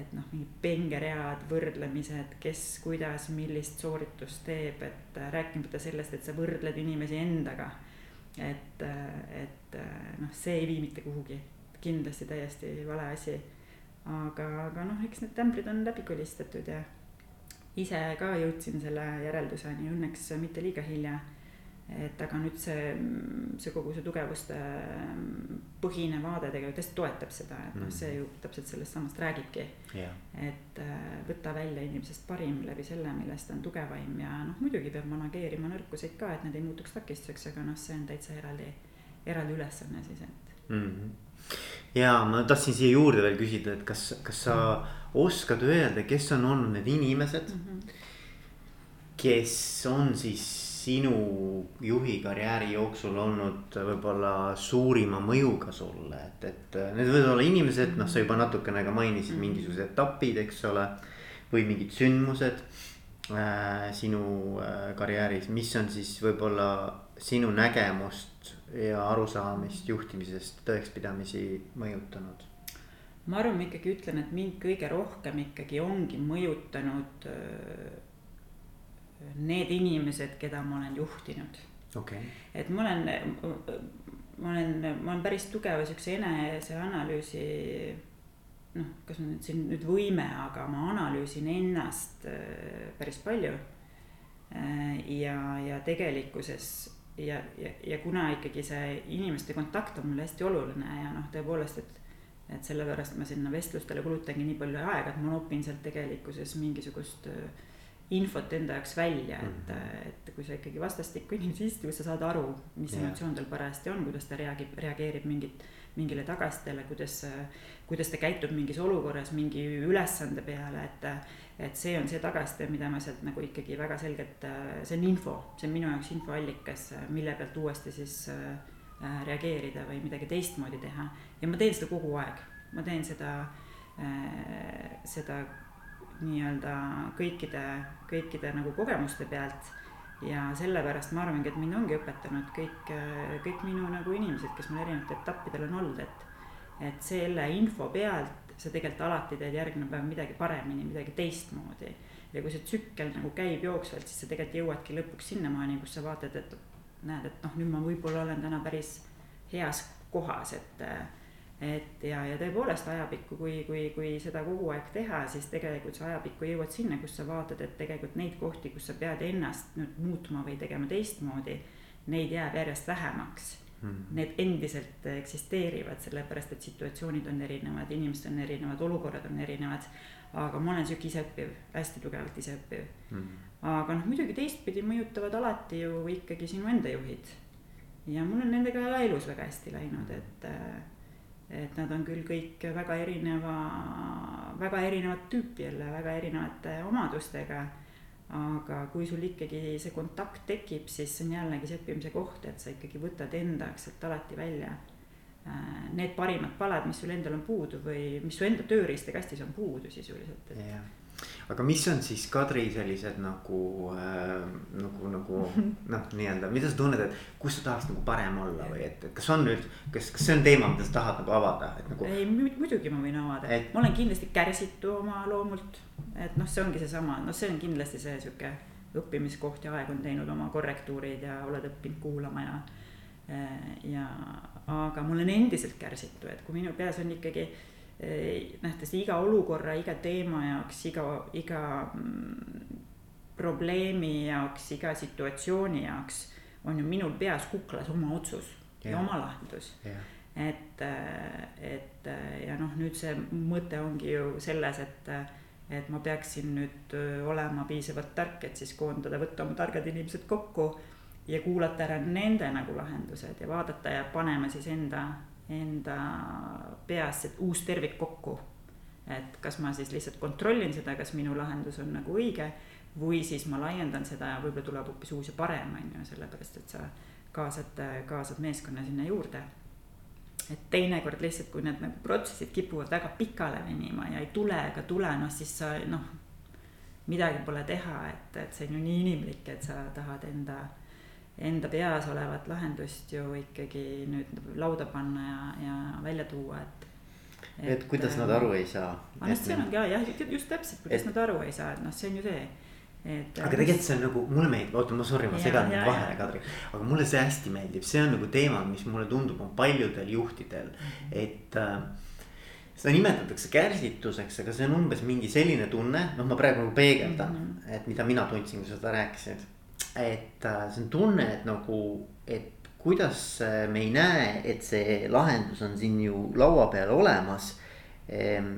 et noh, mingid pengeread, võrdlemised, kes, kuidas, millist sooritust teeb, et äh, rääkimata sellest, et sa võrdled inimesi endaga. et, äh, et äh, noh, see ei vii mitte kuhugi, kindlasti täiesti vale asi. aga, aga noh, eks need tämbrid on läbi kolistatud ja ise ka jõudsin selle järelduseni õnneks mitte liiga hilja. et aga nüüd see, see kogu see tugevuste mm, põhine vaade tegelikult hästi toetab seda, et noh, see ju täpselt sellest samast räägibki. Yeah.. et äh, võta välja inimesest parim läbi selle, milles ta on tugevaim ja noh, muidugi peab manageerima nõrkuseid ka, et need ei muutuks takistuseks, aga noh, see on täitsa eraldi, eraldi ülesanne siis, et. Mm. -hmm. ja ma tahtsin siia juurde veel küsida, et kas, kas sa oskad öelda, kes on olnud need inimesed mm, -hmm. kes on siis sinu juhi karjääri jooksul olnud võib-olla suurima mõjuga sulle, et, et need võivad olla inimesed, noh, sa juba natukene ka mainisid mingisugused etapid, eks ole. või mingid sündmused äh, sinu äh, karjääris, mis on siis võib-olla sinu nägemust ja arusaamist juhtimisest tõekspidamisi mõjutanud? Ma arvan, ma ikkagi ütlen, et mind kõige rohkem ikkagi ongi mõjutanud äh, need inimesed, keda ma olen juhtinud okay.. et ma olen, ma olen, ma olen päris tugeva siukse eneseanalüüsi noh, kas nüüd siin nüüd võime, aga ma analüüsin ennast äh, päris palju. Äh, ja, ja tegelikkuses ja, ja, ja kuna ikkagi see inimeste kontakt on mulle hästi oluline ja noh, tõepoolest, et. Et sellepärast ma sinna vestlustele kulutangi nii palju aega, et ma nopin sealt tegelikkuses mingisugust äh, infot enda jaoks välja, et mm, -hmm. et kui sa ikkagi vastastikku inimesi istud, sa saad aru, mis yeah. emotsioon tal parajasti on, kuidas ta reageerib, reageerib mingit, mingile tagasisidele, kuidas, kuidas ta käitub mingis olukorras mingi ülesande peale, et. et see on see tagasiside, mida ma sealt nagu ikkagi väga selgelt, see on info, see on minu jaoks infoallikas, mille pealt uuesti siis äh, reageerida või midagi teistmoodi teha. ja ma teen seda kogu aeg, ma teen seda äh,, seda nii-öelda kõikide, kõikide nagu kogemuste pealt. ja sellepärast ma arvangi, et mind ongi õpetanud kõik, kõik minu nagu inimesed, kes mul erinevatel etappidel on olnud, et. et selle info pealt sa tegelikult alati teed järgmine päev midagi paremini, midagi teistmoodi. ja kui see tsükkel nagu käib jooksvalt, siis sa tegelikult jõuadki lõpuks sinnamaani, kus sa vaatad, et näed, et noh, nüüd ma võib-olla olen täna päris heas kohas, et et ja, ja tõepoolest ajapikku, kui, kui, kui seda kogu aeg teha, siis tegelikult sa ajapikku jõuad sinna, kus sa vaatad, et tegelikult neid kohti, kus sa pead ennast nüüd muutma või tegema teistmoodi. Neid jääb järjest vähemaks mm. -hmm. Need endiselt eksisteerivad, sellepärast et situatsioonid on erinevad, inimesed on erinevad, olukorrad on erinevad. aga ma olen sihuke iseõppiv, hästi tugevalt iseõppiv mm. -hmm. Aga noh, muidugi teistpidi mõjutavad alati ju ikkagi sinu enda juhid. ja mul on nendega elus väga hästi läinud, et et nad on küll kõik väga erineva, väga erinevat tüüpi jälle, väga erinevate omadustega. aga kui sul ikkagi see kontakt tekib, siis see on jällegi see õppimise koht, et sa ikkagi võtad enda sealt alati välja äh, need parimad palad, mis sul endal on puudu või mis su enda tööriistakastis on puudu sisuliselt, et yeah aga mis on siis Kadri sellised nagu äh,, nagu, nagu noh, nii-öelda, mida sa tunned, et kus sa tahaks nagu parem olla või et, et kas on nüüd, kas, kas see on teema, mida sa tahad nagu avada, et nagu. ei muidugi ma võin avada et..., ma olen kindlasti kärsitu oma loomult. et noh, see ongi seesama, noh, see on kindlasti see sihuke õppimiskoht ja aeg on teinud oma korrektuurid ja oled õppinud kuulama ja. ja, aga ma olen endiselt kärsitu, et kui minu peas on ikkagi nähtes iga olukorra, iga teema jaoks, iga, iga mm, probleemi jaoks, iga situatsiooni jaoks on ju minul peas kuklas oma otsus ja, ja oma lahendus. Et, et ja noh, nüüd see mõte ongi ju selles, et, et ma peaksin nüüd olema piisavalt tark, et siis koondada, võtta oma targad inimesed kokku ja kuulata ära nende nagu lahendused ja vaadata ja panema siis enda enda peas see uus tervik kokku. et kas ma siis lihtsalt kontrollin seda, kas minu lahendus on nagu õige või siis ma laiendan seda ja võib-olla tuleb hoopis uus ja parem, on ju, sellepärast et sa kaasad, kaasad meeskonna sinna juurde. et teinekord lihtsalt, kui need nagu protsessid kipuvad väga pikale venima ja ei tule ega tule, noh siis sa noh, midagi pole teha, et, et see on ju nii inimlik, et sa tahad enda enda peas olevat lahendust ju ikkagi nüüd lauda panna ja, ja välja tuua, et. et, et kuidas nad aru ei saa. aga noh, see on ka jah, just täpselt, kuidas et... nad aru ei saa, et noh, see on ju see. et. aga tegelikult see on nagu, mulle meeldib, oota ma sorry, ma segan nüüd vahele, Kadri. aga mulle see hästi meeldib, see on nagu teema, mis mulle tundub, on paljudel juhtidel, et äh, seda nimetatakse kärsituseks, aga see on umbes mingi selline tunne, noh, ma praegu nagu peegeldan mm, -hmm. et mida mina tundsin, kui sa seda rääkisid et äh, see on tunne, et nagu, et kuidas me ei näe, et see lahendus on siin ju laua peal olemas. Ehm,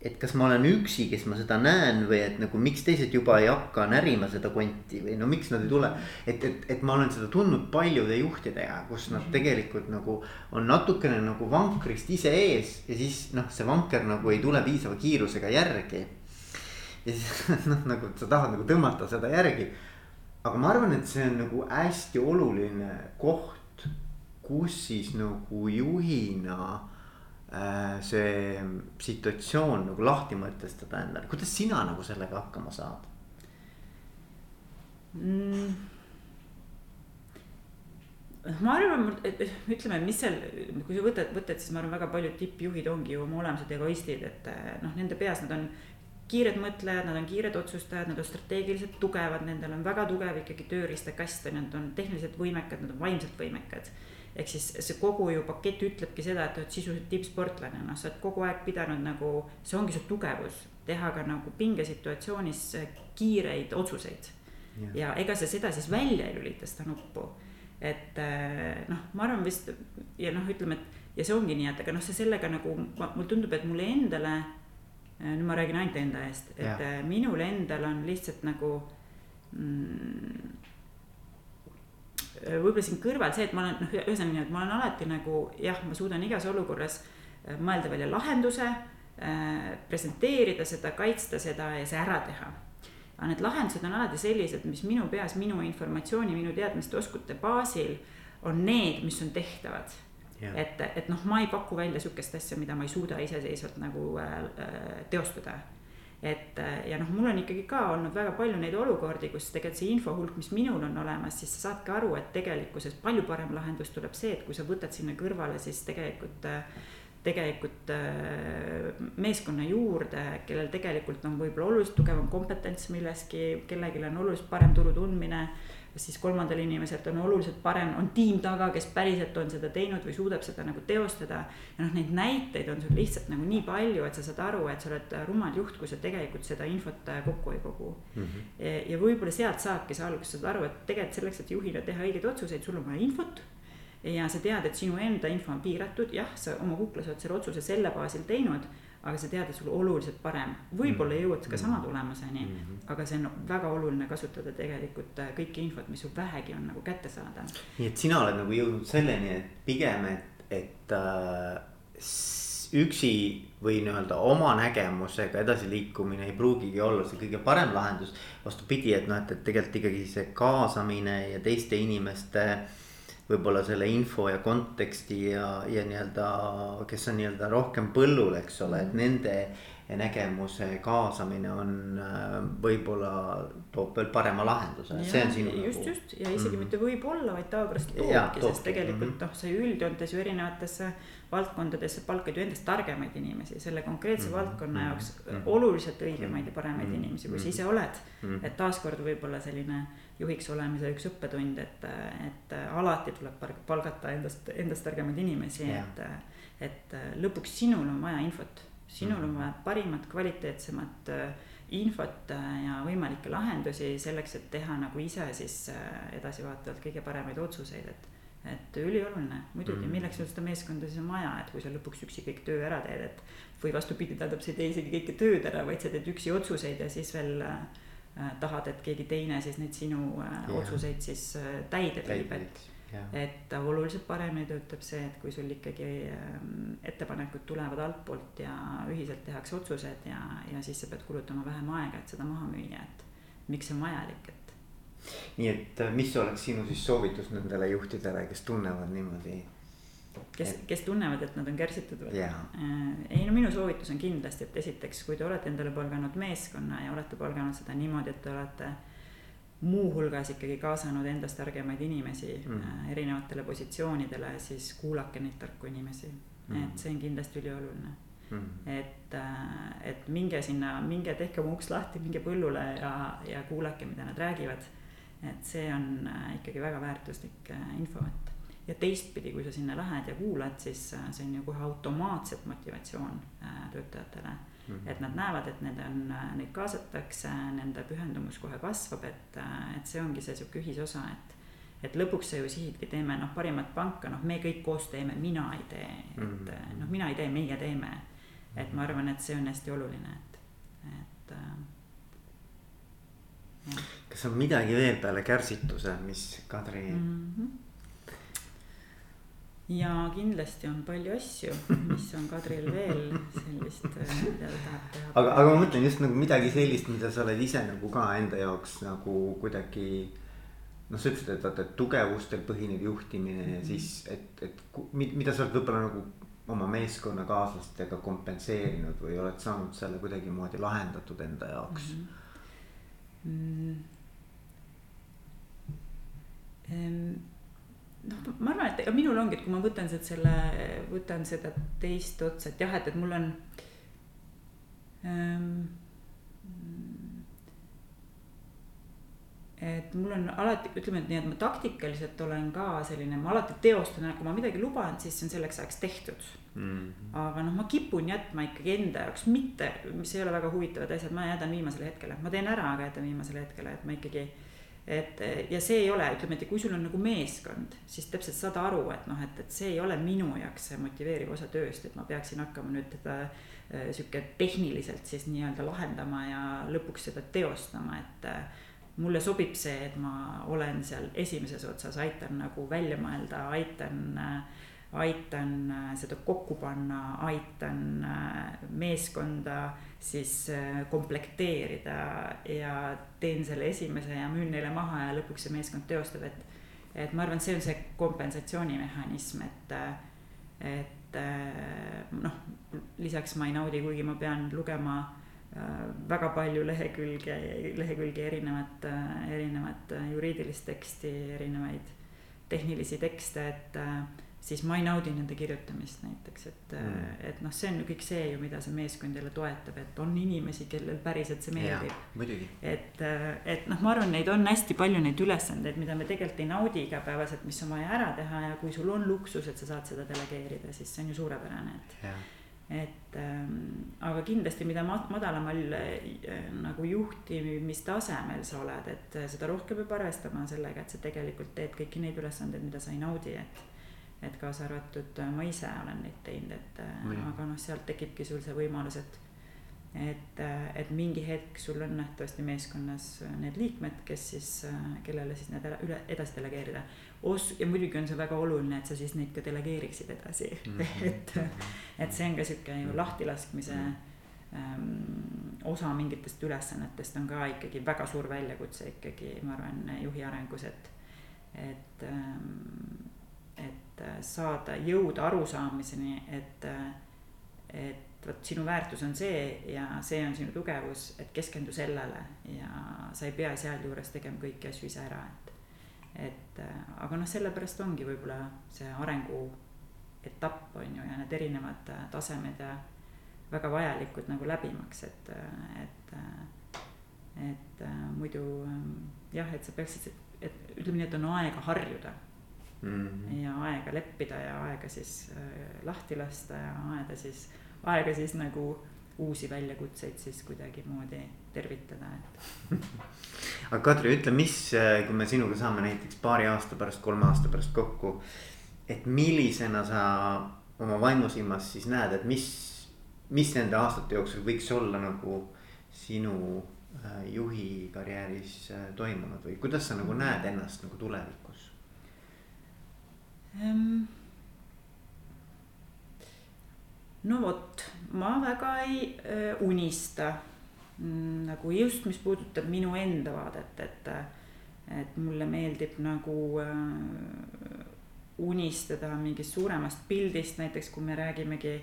et kas ma olen üksi, kes ma seda näen või et nagu miks teised juba ei hakka närima seda konti või no miks nad ei tule. et, et, et ma olen seda tundnud paljude juhtidega, kus nad tegelikult nagu on natukene nagu vankrist ise ees ja siis noh, see vanker nagu ei tule piisava kiirusega järgi. ja siis noh, nagu sa tahad nagu tõmmata seda järgi aga ma arvan, et see on nagu hästi oluline koht, kus siis nagu juhina äh, see situatsioon nagu lahti mõtestada endale, kuidas sina nagu sellega hakkama saad mm.? ma arvan, et ütleme, mis seal, kui sa võtad, võtad, siis ma arvan, väga paljud tippjuhid ongi ju oma olemuselt egoistid, et noh, nende peas nad on kiired mõtlejad, nad on kiired otsustajad, nad on strateegiliselt tugevad, nendel on väga tugev ikkagi tööriistakast nad on tehniliselt võimekad, nad on vaimselt võimekad. ehk siis see kogu ju pakett ütlebki seda, et oled sisuliselt tippsportlane, noh, sa oled kogu aeg pidanud nagu, see ongi su tugevus, teha ka nagu pingesituatsioonis kiireid otsuseid. ja ega sa seda siis välja ei lülita, seda nuppu. et eh, noh, ma arvan vist ja noh, ütleme, et ja see ongi nii, et aga noh, see sellega nagu mulle tundub, et mulle endale nüüd ma räägin ainult enda eest, et ja. Äh, minul endal on lihtsalt nagu mm, võib-olla siin kõrval see, et ma olen noh, ühesõnaga nii, et ma olen alati nagu jah, ma suudan igas olukorras äh, mõelda välja lahenduse äh,, presenteerida seda, kaitsta seda ja see ära teha. aga need lahendused on alati sellised, mis minu peas, minu informatsiooni, minu teadmiste, oskute baasil on need, mis on tehtavad et, et noh, ma ei paku välja sihukest asja, mida ma ei suuda iseseisvalt nagu äh, äh teostada. et äh, ja noh, mul on ikkagi ka olnud väga palju neid olukordi, kus tegelikult see info hulk, mis minul on olemas, siis sa saadki aru, et tegelikkuses palju parem lahendus tuleb see, et kui sa võtad sinna kõrvale siis tegelikult tegelikult meeskonna juurde, kellel tegelikult on võib-olla oluliselt tugevam kompetents milleski, kellelgi on oluliselt parem turu tundmine siis kolmandal inimeselt on oluliselt parem, on tiim taga, kes päriselt on seda teinud või suudab seda nagu teostada. ja noh, neid näiteid on sul lihtsalt nagu nii palju, et sa saad aru, et sa oled rumal juht, kui sa tegelikult seda infot äh, kokku ei kogu mm. -hmm. ja võib-olla sealt saabki see algus, saad aru, et tegelikult selleks, et juhina teha õigeid otsuseid, sul on vaja infot ja sa tead, et sinu enda info on piiratud, jah, sa oma kuklas oled selle otsuse selle baasil teinud aga sa tead, et sul oluliselt parem, võib-olla ei jõuad ka sama mm. tulemuseni mm, -hmm. aga see on väga oluline kasutada tegelikult äh, kõike infot, mis sul vähegi on nagu kättesaadav. nii et sina oled nagu jõudnud selleni, et pigem, et, et äh, üksi või nii-öelda oma nägemusega edasiliikumine ei pruugigi olla see kõige parem lahendus. vastupidi, et noh, et, et tegelikult ikkagi see kaasamine ja teiste inimeste võib-olla selle info ja konteksti ja, ja nii-öelda, kes on nii-öelda rohkem põllul, eks ole, et nende nägemuse kaasamine on äh, võib-olla toob veel parema lahenduse, see on sinu. just nagu..., just ja isegi mm -hmm. mitte võib-olla, vaid tavapärast toobki, sest tegelikult mm -hmm. noh, sa ju üldjoontes ju erinevatesse valdkondadesse palkad ju endast targemaid inimesi, selle konkreetse mm -hmm. valdkonna jaoks mm -hmm. oluliselt õigemaid ja paremaid mm -hmm. inimesi, kui sa ise oled mm. -hmm. et taaskord võib-olla selline juhiks olemise üks õppetund, et, et alati tuleb palgata endast, endast targemaid inimesi yeah., et, et lõpuks sinul on vaja infot sinul on vaja parimat, kvaliteetsemat äh, infot äh, ja võimalikke lahendusi selleks, et teha nagu ise siis äh, edasivaatavalt kõige paremaid otsuseid, et. Et ülioluline, muidugi mm., milleks sul seda meeskonda siis on vaja, et kui sa lõpuks üksi kõik töö ära teed, et. või vastupidi, tähendab, sa ei tee isegi kõike tööd ära, vaid sa teed üksi otsuseid ja siis veel äh, tahad, et keegi teine siis neid sinu äh, otsuseid siis äh, täide viib, et et oluliselt paremini töötab see, et kui sul ikkagi ähm, ettepanekud tulevad altpoolt ja ühiselt tehakse otsused ja, ja siis sa pead kulutama vähem aega, et seda maha müüa, et miks see on vajalik, et. Nii et äh, mis oleks sinu siis soovitus nendele juhtidele, kes tunnevad niimoodi? kes et..., kes tunnevad, et nad on kärsitud või yeah.? Äh, ei no minu soovitus on kindlasti, et esiteks, kui te olete endale palganud meeskonna ja olete palganud seda niimoodi, et te olete muuhulgas ikkagi kaasanud endast targemaid inimesi mm. äh, erinevatele positsioonidele, siis kuulake neid tarku inimesi mm.. et see on kindlasti ülioluline mm.. et, et minge sinna, minge tehke oma uks lahti, minge põllule ja, ja kuulake, mida nad räägivad. Et see on äh, ikkagi väga väärtuslik äh, info, et ja teistpidi, kui sa sinna lähed ja kuulad, siis äh, see on ju kohe automaatselt motivatsioon töötajatele Mm -hmm. et nad näevad, et need on, neid kaasatakse, nende pühendumus kohe kasvab, et, et see ongi see sihuke ühisosa, et. et lõpuks sa ju sihidki teeme noh, parimat panka, noh, me kõik koos teeme, mina ei tee, et mm -hmm. noh, mina ei tee, meie teeme. et ma arvan, et see on hästi oluline, et, et. Kas on midagi veel peale kärsituse, mis Kadri mm? -hmm ja kindlasti on palju asju, mis on Kadril veel sellist, äh, mida ta tahab teha. aga, aga ma mõtlen just nagu midagi sellist, mida sa oled ise nagu ka enda jaoks nagu kuidagi. noh, sa ütlesid, et vaata, et tugevustel põhinev juhtimine ja siis, et, et mida sa oled võib-olla nagu oma meeskonnakaaslastega kompenseerinud või oled saanud selle kuidagimoodi lahendatud enda jaoks mm? -hmm. Mm noh, ma arvan, et ega minul ongi, et kui ma võtan sealt selle, võtan seda teist otsa, et jah, et, et mul on ähm,. Et mul on alati, ütleme, et nii, et ma taktikaliselt olen ka selline, ma alati teostan, kui ma midagi luban, siis see on selleks ajaks tehtud mm. -hmm. aga noh, ma kipun jätma ikkagi enda jaoks mitte, mis ei ole väga huvitavad asjad, ma jätan viimasele hetkele, ma teen ära, aga jätan viimasele hetkele, et ma ikkagi et ja see ei ole, ütleme, et kui sul on nagu meeskond, siis täpselt saad aru, et noh, et, et see ei ole minu jaoks see motiveeriv osa tööst, et ma peaksin hakkama nüüd teda äh, sihuke tehniliselt siis nii-öelda lahendama ja lõpuks seda teostama, et äh, mulle sobib see, et ma olen seal esimeses otsas, aitan nagu välja mõelda, aitan aitan äh, seda kokku panna, aitan äh, meeskonda siis äh, komplekteerida ja teen selle esimese ja müün neile maha ja lõpuks see meeskond teostab, et. et ma arvan, see on see kompensatsioonimehhanism, et, et noh, lisaks ma ei naudi, kuigi ma pean lugema väga palju lehekülge, lehekülgi erinevat, erinevat juriidilist teksti, erinevaid tehnilisi tekste, et siis ma ei naudi nende kirjutamist näiteks, et mm., et noh, see on ju kõik see ju, mida see meeskond jälle toetab, et on inimesi, kellel päriselt see meeldib. et, et noh, ma arvan, neid on hästi palju neid ülesandeid, mida me tegelikult ei naudi igapäevaselt, mis on vaja ära teha ja kui sul on luksus, et sa saad seda delegeerida, siis see on ju suurepärane, et et ähm, aga kindlasti, mida madalamal äh, nagu juhtimistasemel sa oled, et seda rohkem peab arvestama sellega, et sa tegelikult teed kõiki neid ülesandeid, mida sa ei naudi, et et kaasa arvatud äh, ma ise olen neid teinud, et mm. aga noh, sealt tekibki sul see võimalus, et et, et mingi hetk sul on nähtavasti meeskonnas need liikmed, kes siis, kellele siis need üle, edasi delegeerida. Os-, ja muidugi on see väga oluline, et sa siis neid ka delegeeriksid edasi mm, -hmm. et, et see on ka sihuke ju lahtilaskmise mm -hmm ähm, osa mingitest ülesannetest on ka ikkagi väga suur väljakutse ikkagi, ma arvan, juhi arengus, et, et ähm,, et saada, jõuda arusaamiseni, et, et vot sinu väärtus on see ja see on sinu tugevus, et keskendu sellele ja sa ei pea sealjuures tegema kõiki asju ise ära, et, et aga noh, sellepärast ongi võib-olla see arengu etapp on ju ja need erinevad tasemed ja väga vajalikud nagu läbimaks, et, et, et muidu jah, et sa peaksid, et ütleme nii, et on aega harjuda mm. -hmm. ja aega leppida ja aega siis äh, lahti lasta ja aega siis, aega siis nagu uusi väljakutseid siis kuidagimoodi tervitada, et aga Kadri, ütle, mis, kui me sinuga saame näiteks paari aasta pärast, kolme aasta pärast kokku. et millisena sa oma vaimusilmas siis näed, et mis mis nende aastate jooksul võiks olla nagu sinu äh, juhi karjääris äh, toimunud või kuidas sa nagu näed ennast nagu tulevikus um,? no vot, ma väga ei unista nagu just, mis puudutab minu enda vaadet, et, et mulle meeldib nagu äh, unistada mingist suuremast pildist, näiteks kui me räägimegi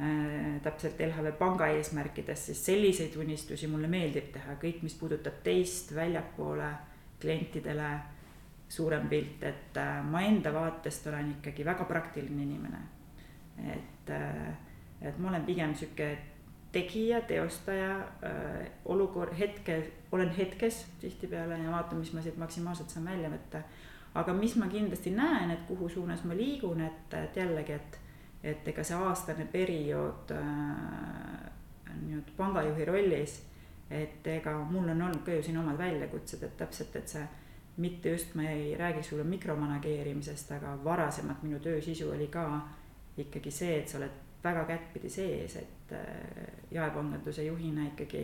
Äh, täpselt LHV panga eesmärkidest, siis selliseid unistusi mulle meeldib teha, kõik, mis puudutab teist väljapoole klientidele. suurem pilt, et äh, ma enda vaatest olen ikkagi väga praktiline inimene. et, äh, et ma olen pigem sihuke tegija, teostaja, olukord, hetke, olen hetkes tihtipeale ja vaatan, mis ma siit maksimaalselt saan välja võtta. aga mis ma kindlasti näen, et kuhu suunas ma liigun, et, et jällegi, et et ega see aastane periood äh, nüüd pangajuhi rollis, et ega mul on olnud ka ju siin omad väljakutsed, et täpselt, et see mitte just ma ei räägi sulle mikromanageerimisest, aga varasemalt minu töö sisu oli ka ikkagi see, et sa oled väga kättpidi sees, et äh, jaepanganduse juhina ikkagi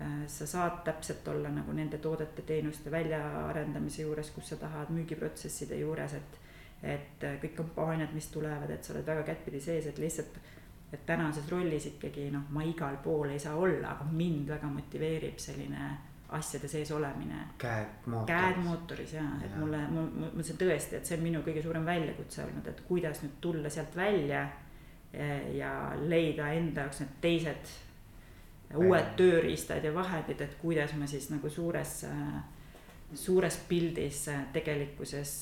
äh, sa saad täpselt olla nagu nende toodete-teenuste väljaarendamise juures, kus sa tahad, müügiprotsesside juures, et et äh, kõik kampaaniad, mis tulevad, et sa oled väga kättpidi sees, et lihtsalt, et tänases rollis ikkagi noh, ma igal pool ei saa olla, aga mind väga motiveerib selline asjade sees olemine. käed mootoris. käed mootoris ja, et ja. mulle, ma mõtlesin tõesti, et see on minu kõige suurem väljakutse olnud, et kuidas nüüd tulla sealt välja ja leida enda jaoks need teised uued tööriistad ja vahendid, et kuidas ma siis nagu suures, suures pildis tegelikkuses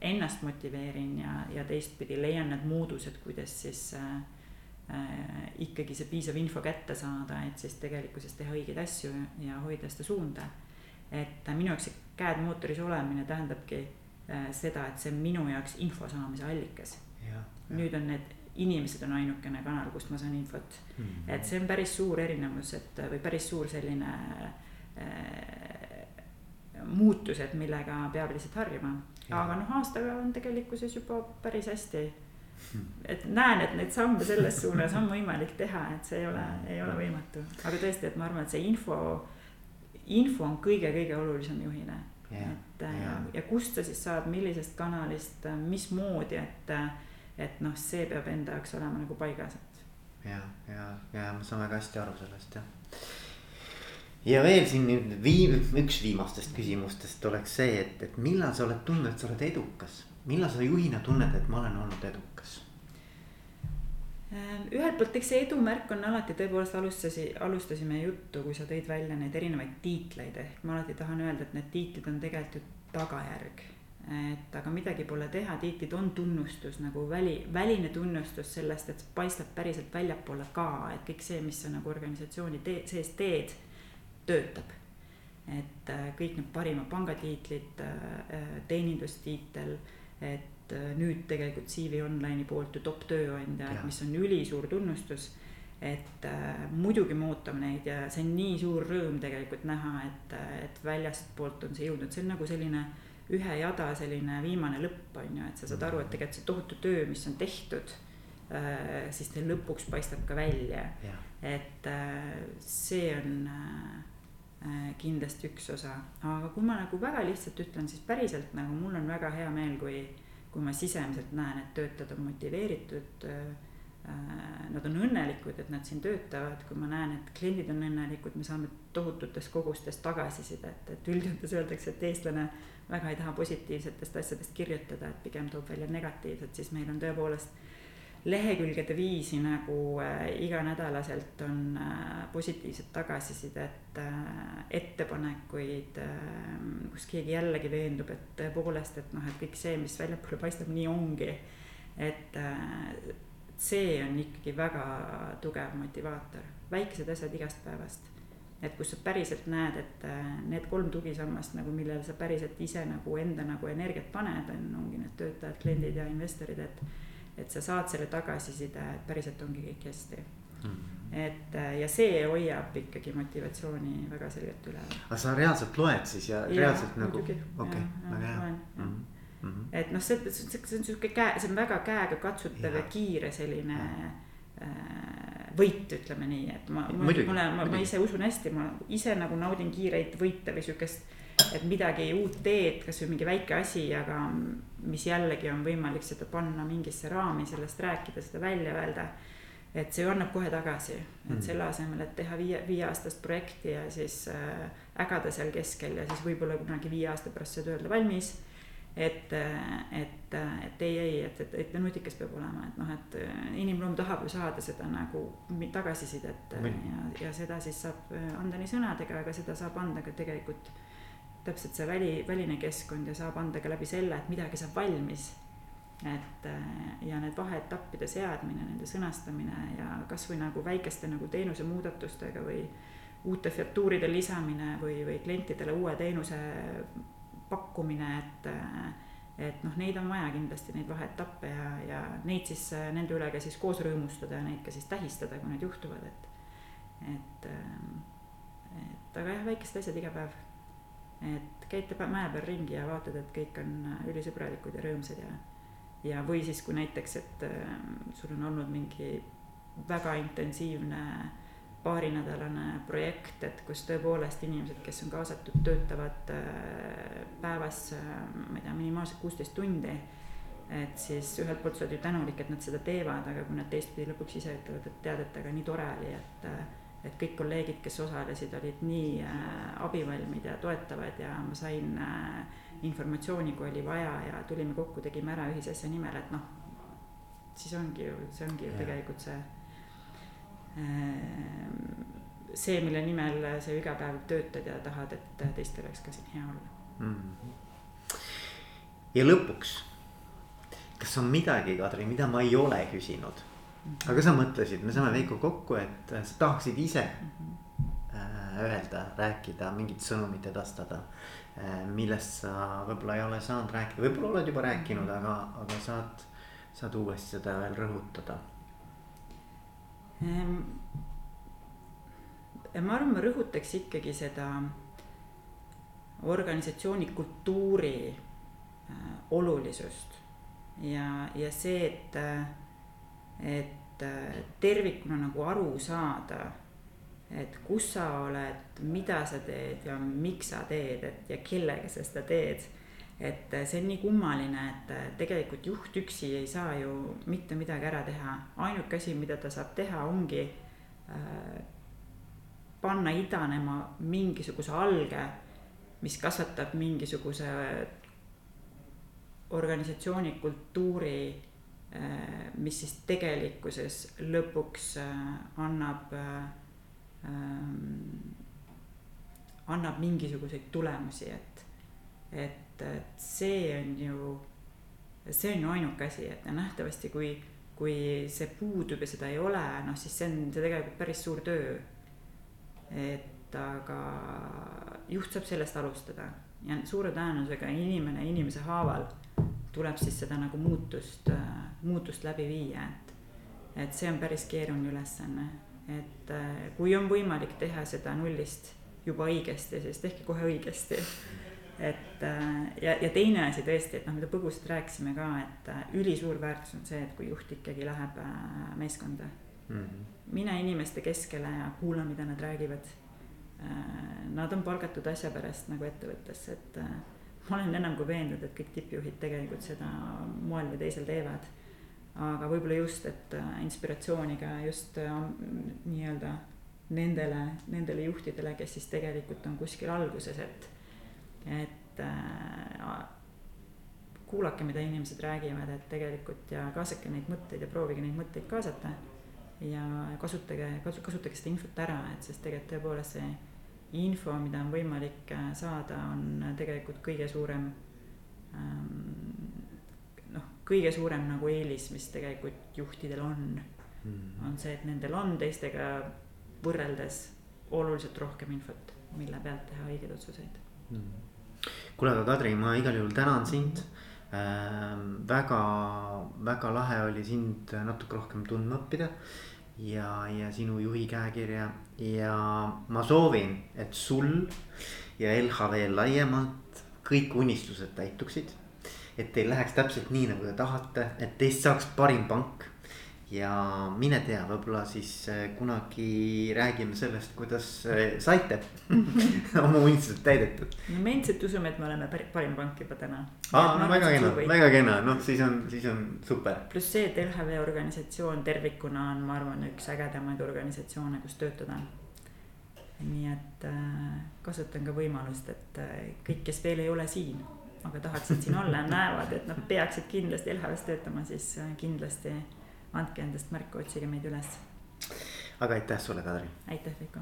ennast motiveerin ja, ja teistpidi leian need moodused, kuidas siis äh, äh, ikkagi see piisav info kätte saada, et siis tegelikkuses teha õigeid asju ja hoida seda suunda. et minu jaoks see käed mootoris olemine tähendabki äh, seda, et see on minu jaoks info saamise allikas. nüüd on need inimesed on ainukene kanal, kust ma saan infot mm. -hmm. et see on päris suur erinevus, et või päris suur selline äh, muutused, millega peab lihtsalt harjuma aga noh, aastaga on tegelikkuses juba päris hästi. et näen, et neid samme selles suunas on võimalik teha, et see ei ole, ei ole võimatu, aga tõesti, et ma arvan, et see info, info on kõige-kõige olulisem juhile. et ja, ja, ja kust sa siis saad, millisest kanalist, mismoodi, et, et noh, see peab enda jaoks olema nagu paigas, et. ja, ja, ja ma saan väga hästi aru sellest jah ja veel siin nüüd viim-, üks viimastest küsimustest oleks see, et, et millal sa oled tundnud, et sa oled edukas, millal sa juhina tunned, et ma olen olnud edukas? Ehm, ühelt poolt, eks see edumärk on alati tõepoolest alustasi, alustasime juttu, kui sa tõid välja neid erinevaid tiitleid, ehk ma alati tahan öelda, et need tiitlid on tegelikult ju tagajärg. Et aga midagi pole teha, tiitlid on tunnustus nagu väli, väline tunnustus sellest, et paistab päriselt väljapoole ka, et kõik see, mis sa nagu organisatsiooni tee, sees teed töötab. et äh, kõik need parimad pangatiitlid, äh, teenindustiitel, et äh, nüüd tegelikult CV Online'i poolt ju top tööandja, mis on ülisuur tunnustus et äh, muidugi me ootame neid ja see on nii suur rõõm tegelikult näha, et, et väljastpoolt on see jõudnud, see on nagu selline ühe jada selline viimane lõpp on ju, et sa saad aru, et tegelikult see tohutu töö, mis on tehtud äh, siis teil lõpuks paistab ka välja. et äh, see on kindlasti üks osa, aga kui ma nagu väga lihtsalt ütlen, siis päriselt nagu mul on väga hea meel, kui, kui ma sisemiselt näen, et töötajad on motiveeritud Nad on õnnelikud, et nad siin töötavad, kui ma näen, et kliendid on õnnelikud, me saame tohututes kogustes tagasisidet, et üldjuhul öeldakse, et eestlane väga ei taha positiivsetest asjadest kirjutada, et pigem toob välja negatiivset, siis meil on tõepoolest lehekülgede viisi nagu äh, iganädalaselt on äh, positiivset tagasisidet äh,, ettepanekuid äh,, kus keegi jällegi veendub, et tõepoolest, et noh, et kõik see, mis väljapoole paistab, nii ongi. et äh, see on ikkagi väga tugev motivaator, väikesed asjad igast päevast et kus sa päriselt näed, et äh, need kolm tugisammast nagu, millele sa päriselt ise nagu enda nagu energiat paned, on, ongi need töötajad, kliendid ja investorid, et. et sa saad selle tagasiside, et päriselt ongi kõik hästi mm. et äh, ja see hoiab ikkagi motivatsiooni väga selgelt üleval. aga sa reaalselt loed siis ja, ja reaalselt nagu, okei, väga hea. Mm -hmm. et noh, see, see, see on sihuke käe, see on väga käega katsutav ja, ja kiire selline äh, võit, ütleme nii, et ma, mulle, ma, ma ise usun hästi, ma ise nagu naudin kiireid võite või sihukest. et midagi uut teed, kasvõi mingi väike asi, aga mis jällegi on võimalik seda panna mingisse raami, sellest rääkida, seda välja öelda. et see annab kohe tagasi, et mm. selle asemel, et teha viie, viieaastast projekti ja siis äh, ägada seal keskel ja siis võib-olla kunagi viie aasta pärast see tööle valmis et, et, et ei, ei, et, et, et nutikas peab olema, et noh, et inimloom tahab ju saada seda nagu tagasisidet ja, ja seda siis saab anda nii sõnadega, aga seda saab anda ka tegelikult täpselt see väli, väline keskkond ja saab anda ka läbi selle, et midagi saab valmis. et ja need vaheetappide seadmine, nende sõnastamine ja kasvõi nagu väikeste nagu teenusemuudatustega või uute featuuride lisamine või, või klientidele uue teenuse pakkumine, et et noh, neid on vaja kindlasti, neid vaheetappe ja, ja neid siis nende üle ka siis koos rõõmustada ja neid ka siis tähistada, kui need juhtuvad, et. et, et aga jah, väikesed asjad iga päev. et käite mäe peal ringi ja vaatad, et kõik on ülisõbralikud ja rõõmsad ja. ja, või siis, kui näiteks, et sul on olnud mingi väga intensiivne paarinädalane projekt, et kus tõepoolest inimesed, kes on kaasatud, töötavad äh, päevas, äh, ma ei tea, minimaalselt kuusteist tundi. et siis ühelt poolt sa oled ju tänulik, et nad seda teevad, aga kui nad teistpidi lõpuks ise ütlevad, et tead, et aga nii tore oli, et. Äh, et kõik kolleegid, kes osalesid, olid nii abivalmid ja toetavad ja ma sain informatsiooni, kui oli vaja ja tulime kokku, tegime ära ühise asja nimel, et noh. siis ongi ju, see ongi ju tegelikult see see, mille nimel sa iga päev töötad ja tahad, et teistel oleks ka siin hea olla mm. -hmm. ja lõpuks, kas on midagi, Kadri, mida ma ei ole küsinud mm, -hmm. aga sa mõtlesid, me saame Veiko kokku, et sa tahaksid ise mm -hmm. öelda, rääkida, mingit sõnumit edastada. Äh, millest sa võib-olla ei ole saanud rääkida, võib-olla oled juba rääkinud, aga, aga saad, saad uuesti seda veel rõhutada Ehm, ma arvan, ma rõhutaks ikkagi seda organisatsiooni kultuuri äh, olulisust ja, ja see, et, et äh, tervikuna nagu aru saada, et kus sa oled, mida sa teed ja miks sa teed, et ja kellega sa seda teed et äh, see on nii kummaline, et äh, tegelikult juht üksi ei saa ju mitte midagi ära teha, ainuke asi, mida ta saab teha, ongi äh, panna idanema mingisuguse alge, mis kasvatab mingisuguse organisatsiooni kultuuri mis siis tegelikkuses lõpuks annab ähm, annab mingisuguseid tulemusi, et, et et, et see on ju, see on ju ainuke asi, et nähtavasti kui, kui see puudub ja seda ei ole, noh siis see on see tegelikult päris suur töö. et aga juht saab sellest alustada ja suure tõenäosusega inimene inimese haaval tuleb siis seda nagu muutust, muutust läbi viia, et. et see on päris keeruline ülesanne, et kui on võimalik teha seda nullist juba õigesti, siis tehke kohe õigesti et ja, ja teine asi tõesti, et noh, mida põgusalt rääkisime ka, et ülisuur väärtus on see, et kui juht ikkagi läheb meeskonda mm. -hmm. mine inimeste keskele ja kuula, mida nad räägivad. Nad on palgatud asja pärast nagu ettevõttesse, et ma olen enam kui veendunud, et kõik tippjuhid tegelikult seda moel või teisel teevad. aga võib-olla just, et inspiratsiooni ka just nii-öelda nendele, nendele juhtidele, kes siis tegelikult on kuskil alguses, et, et äh, kuulake, mida inimesed räägivad, et tegelikult ja kaasake neid mõtteid ja proovige neid mõtteid kaasata. ja kasutage, kasu-, kasutage seda infot ära, et sest tegelikult tõepoolest see info, mida on võimalik äh, saada, on tegelikult kõige suurem ähm, noh, kõige suurem nagu eelis, mis tegelikult juhtidel on mm., on see, et nendel on teistega võrreldes oluliselt rohkem infot, mille pealt teha õigeid otsuseid mm.. Kuule, aga Kadri, ma igal juhul tänan sind äh,. väga, väga lahe oli sind natuke rohkem tundma õppida ja, ja sinu juhi käekirja ja ma soovin, et sul ja LHV laiemalt kõik unistused täituksid. et teil läheks täpselt nii, nagu te tahate, et teist saaks parim pank ja mine tea, võib-olla siis äh, kunagi räägime sellest, kuidas äh, saite oma unistused täidetud. no me endiselt usume, et me oleme parim pank juba täna. aa, no väga kena, väga kena, noh, siis on, siis on super. pluss see, et LHV organisatsioon tervikuna on, ma arvan, üks ägedamaid organisatsioone, kus töötada. nii et äh, kasutan ka võimalust, et kõik, kes veel ei ole siin, aga tahaksid siin olla ja näevad, et nad peaksid kindlasti LHV-s töötama, siis kindlasti andke endast märku, otsige meid üles. aga aitäh sulle, Kadri. aitäh, Veiko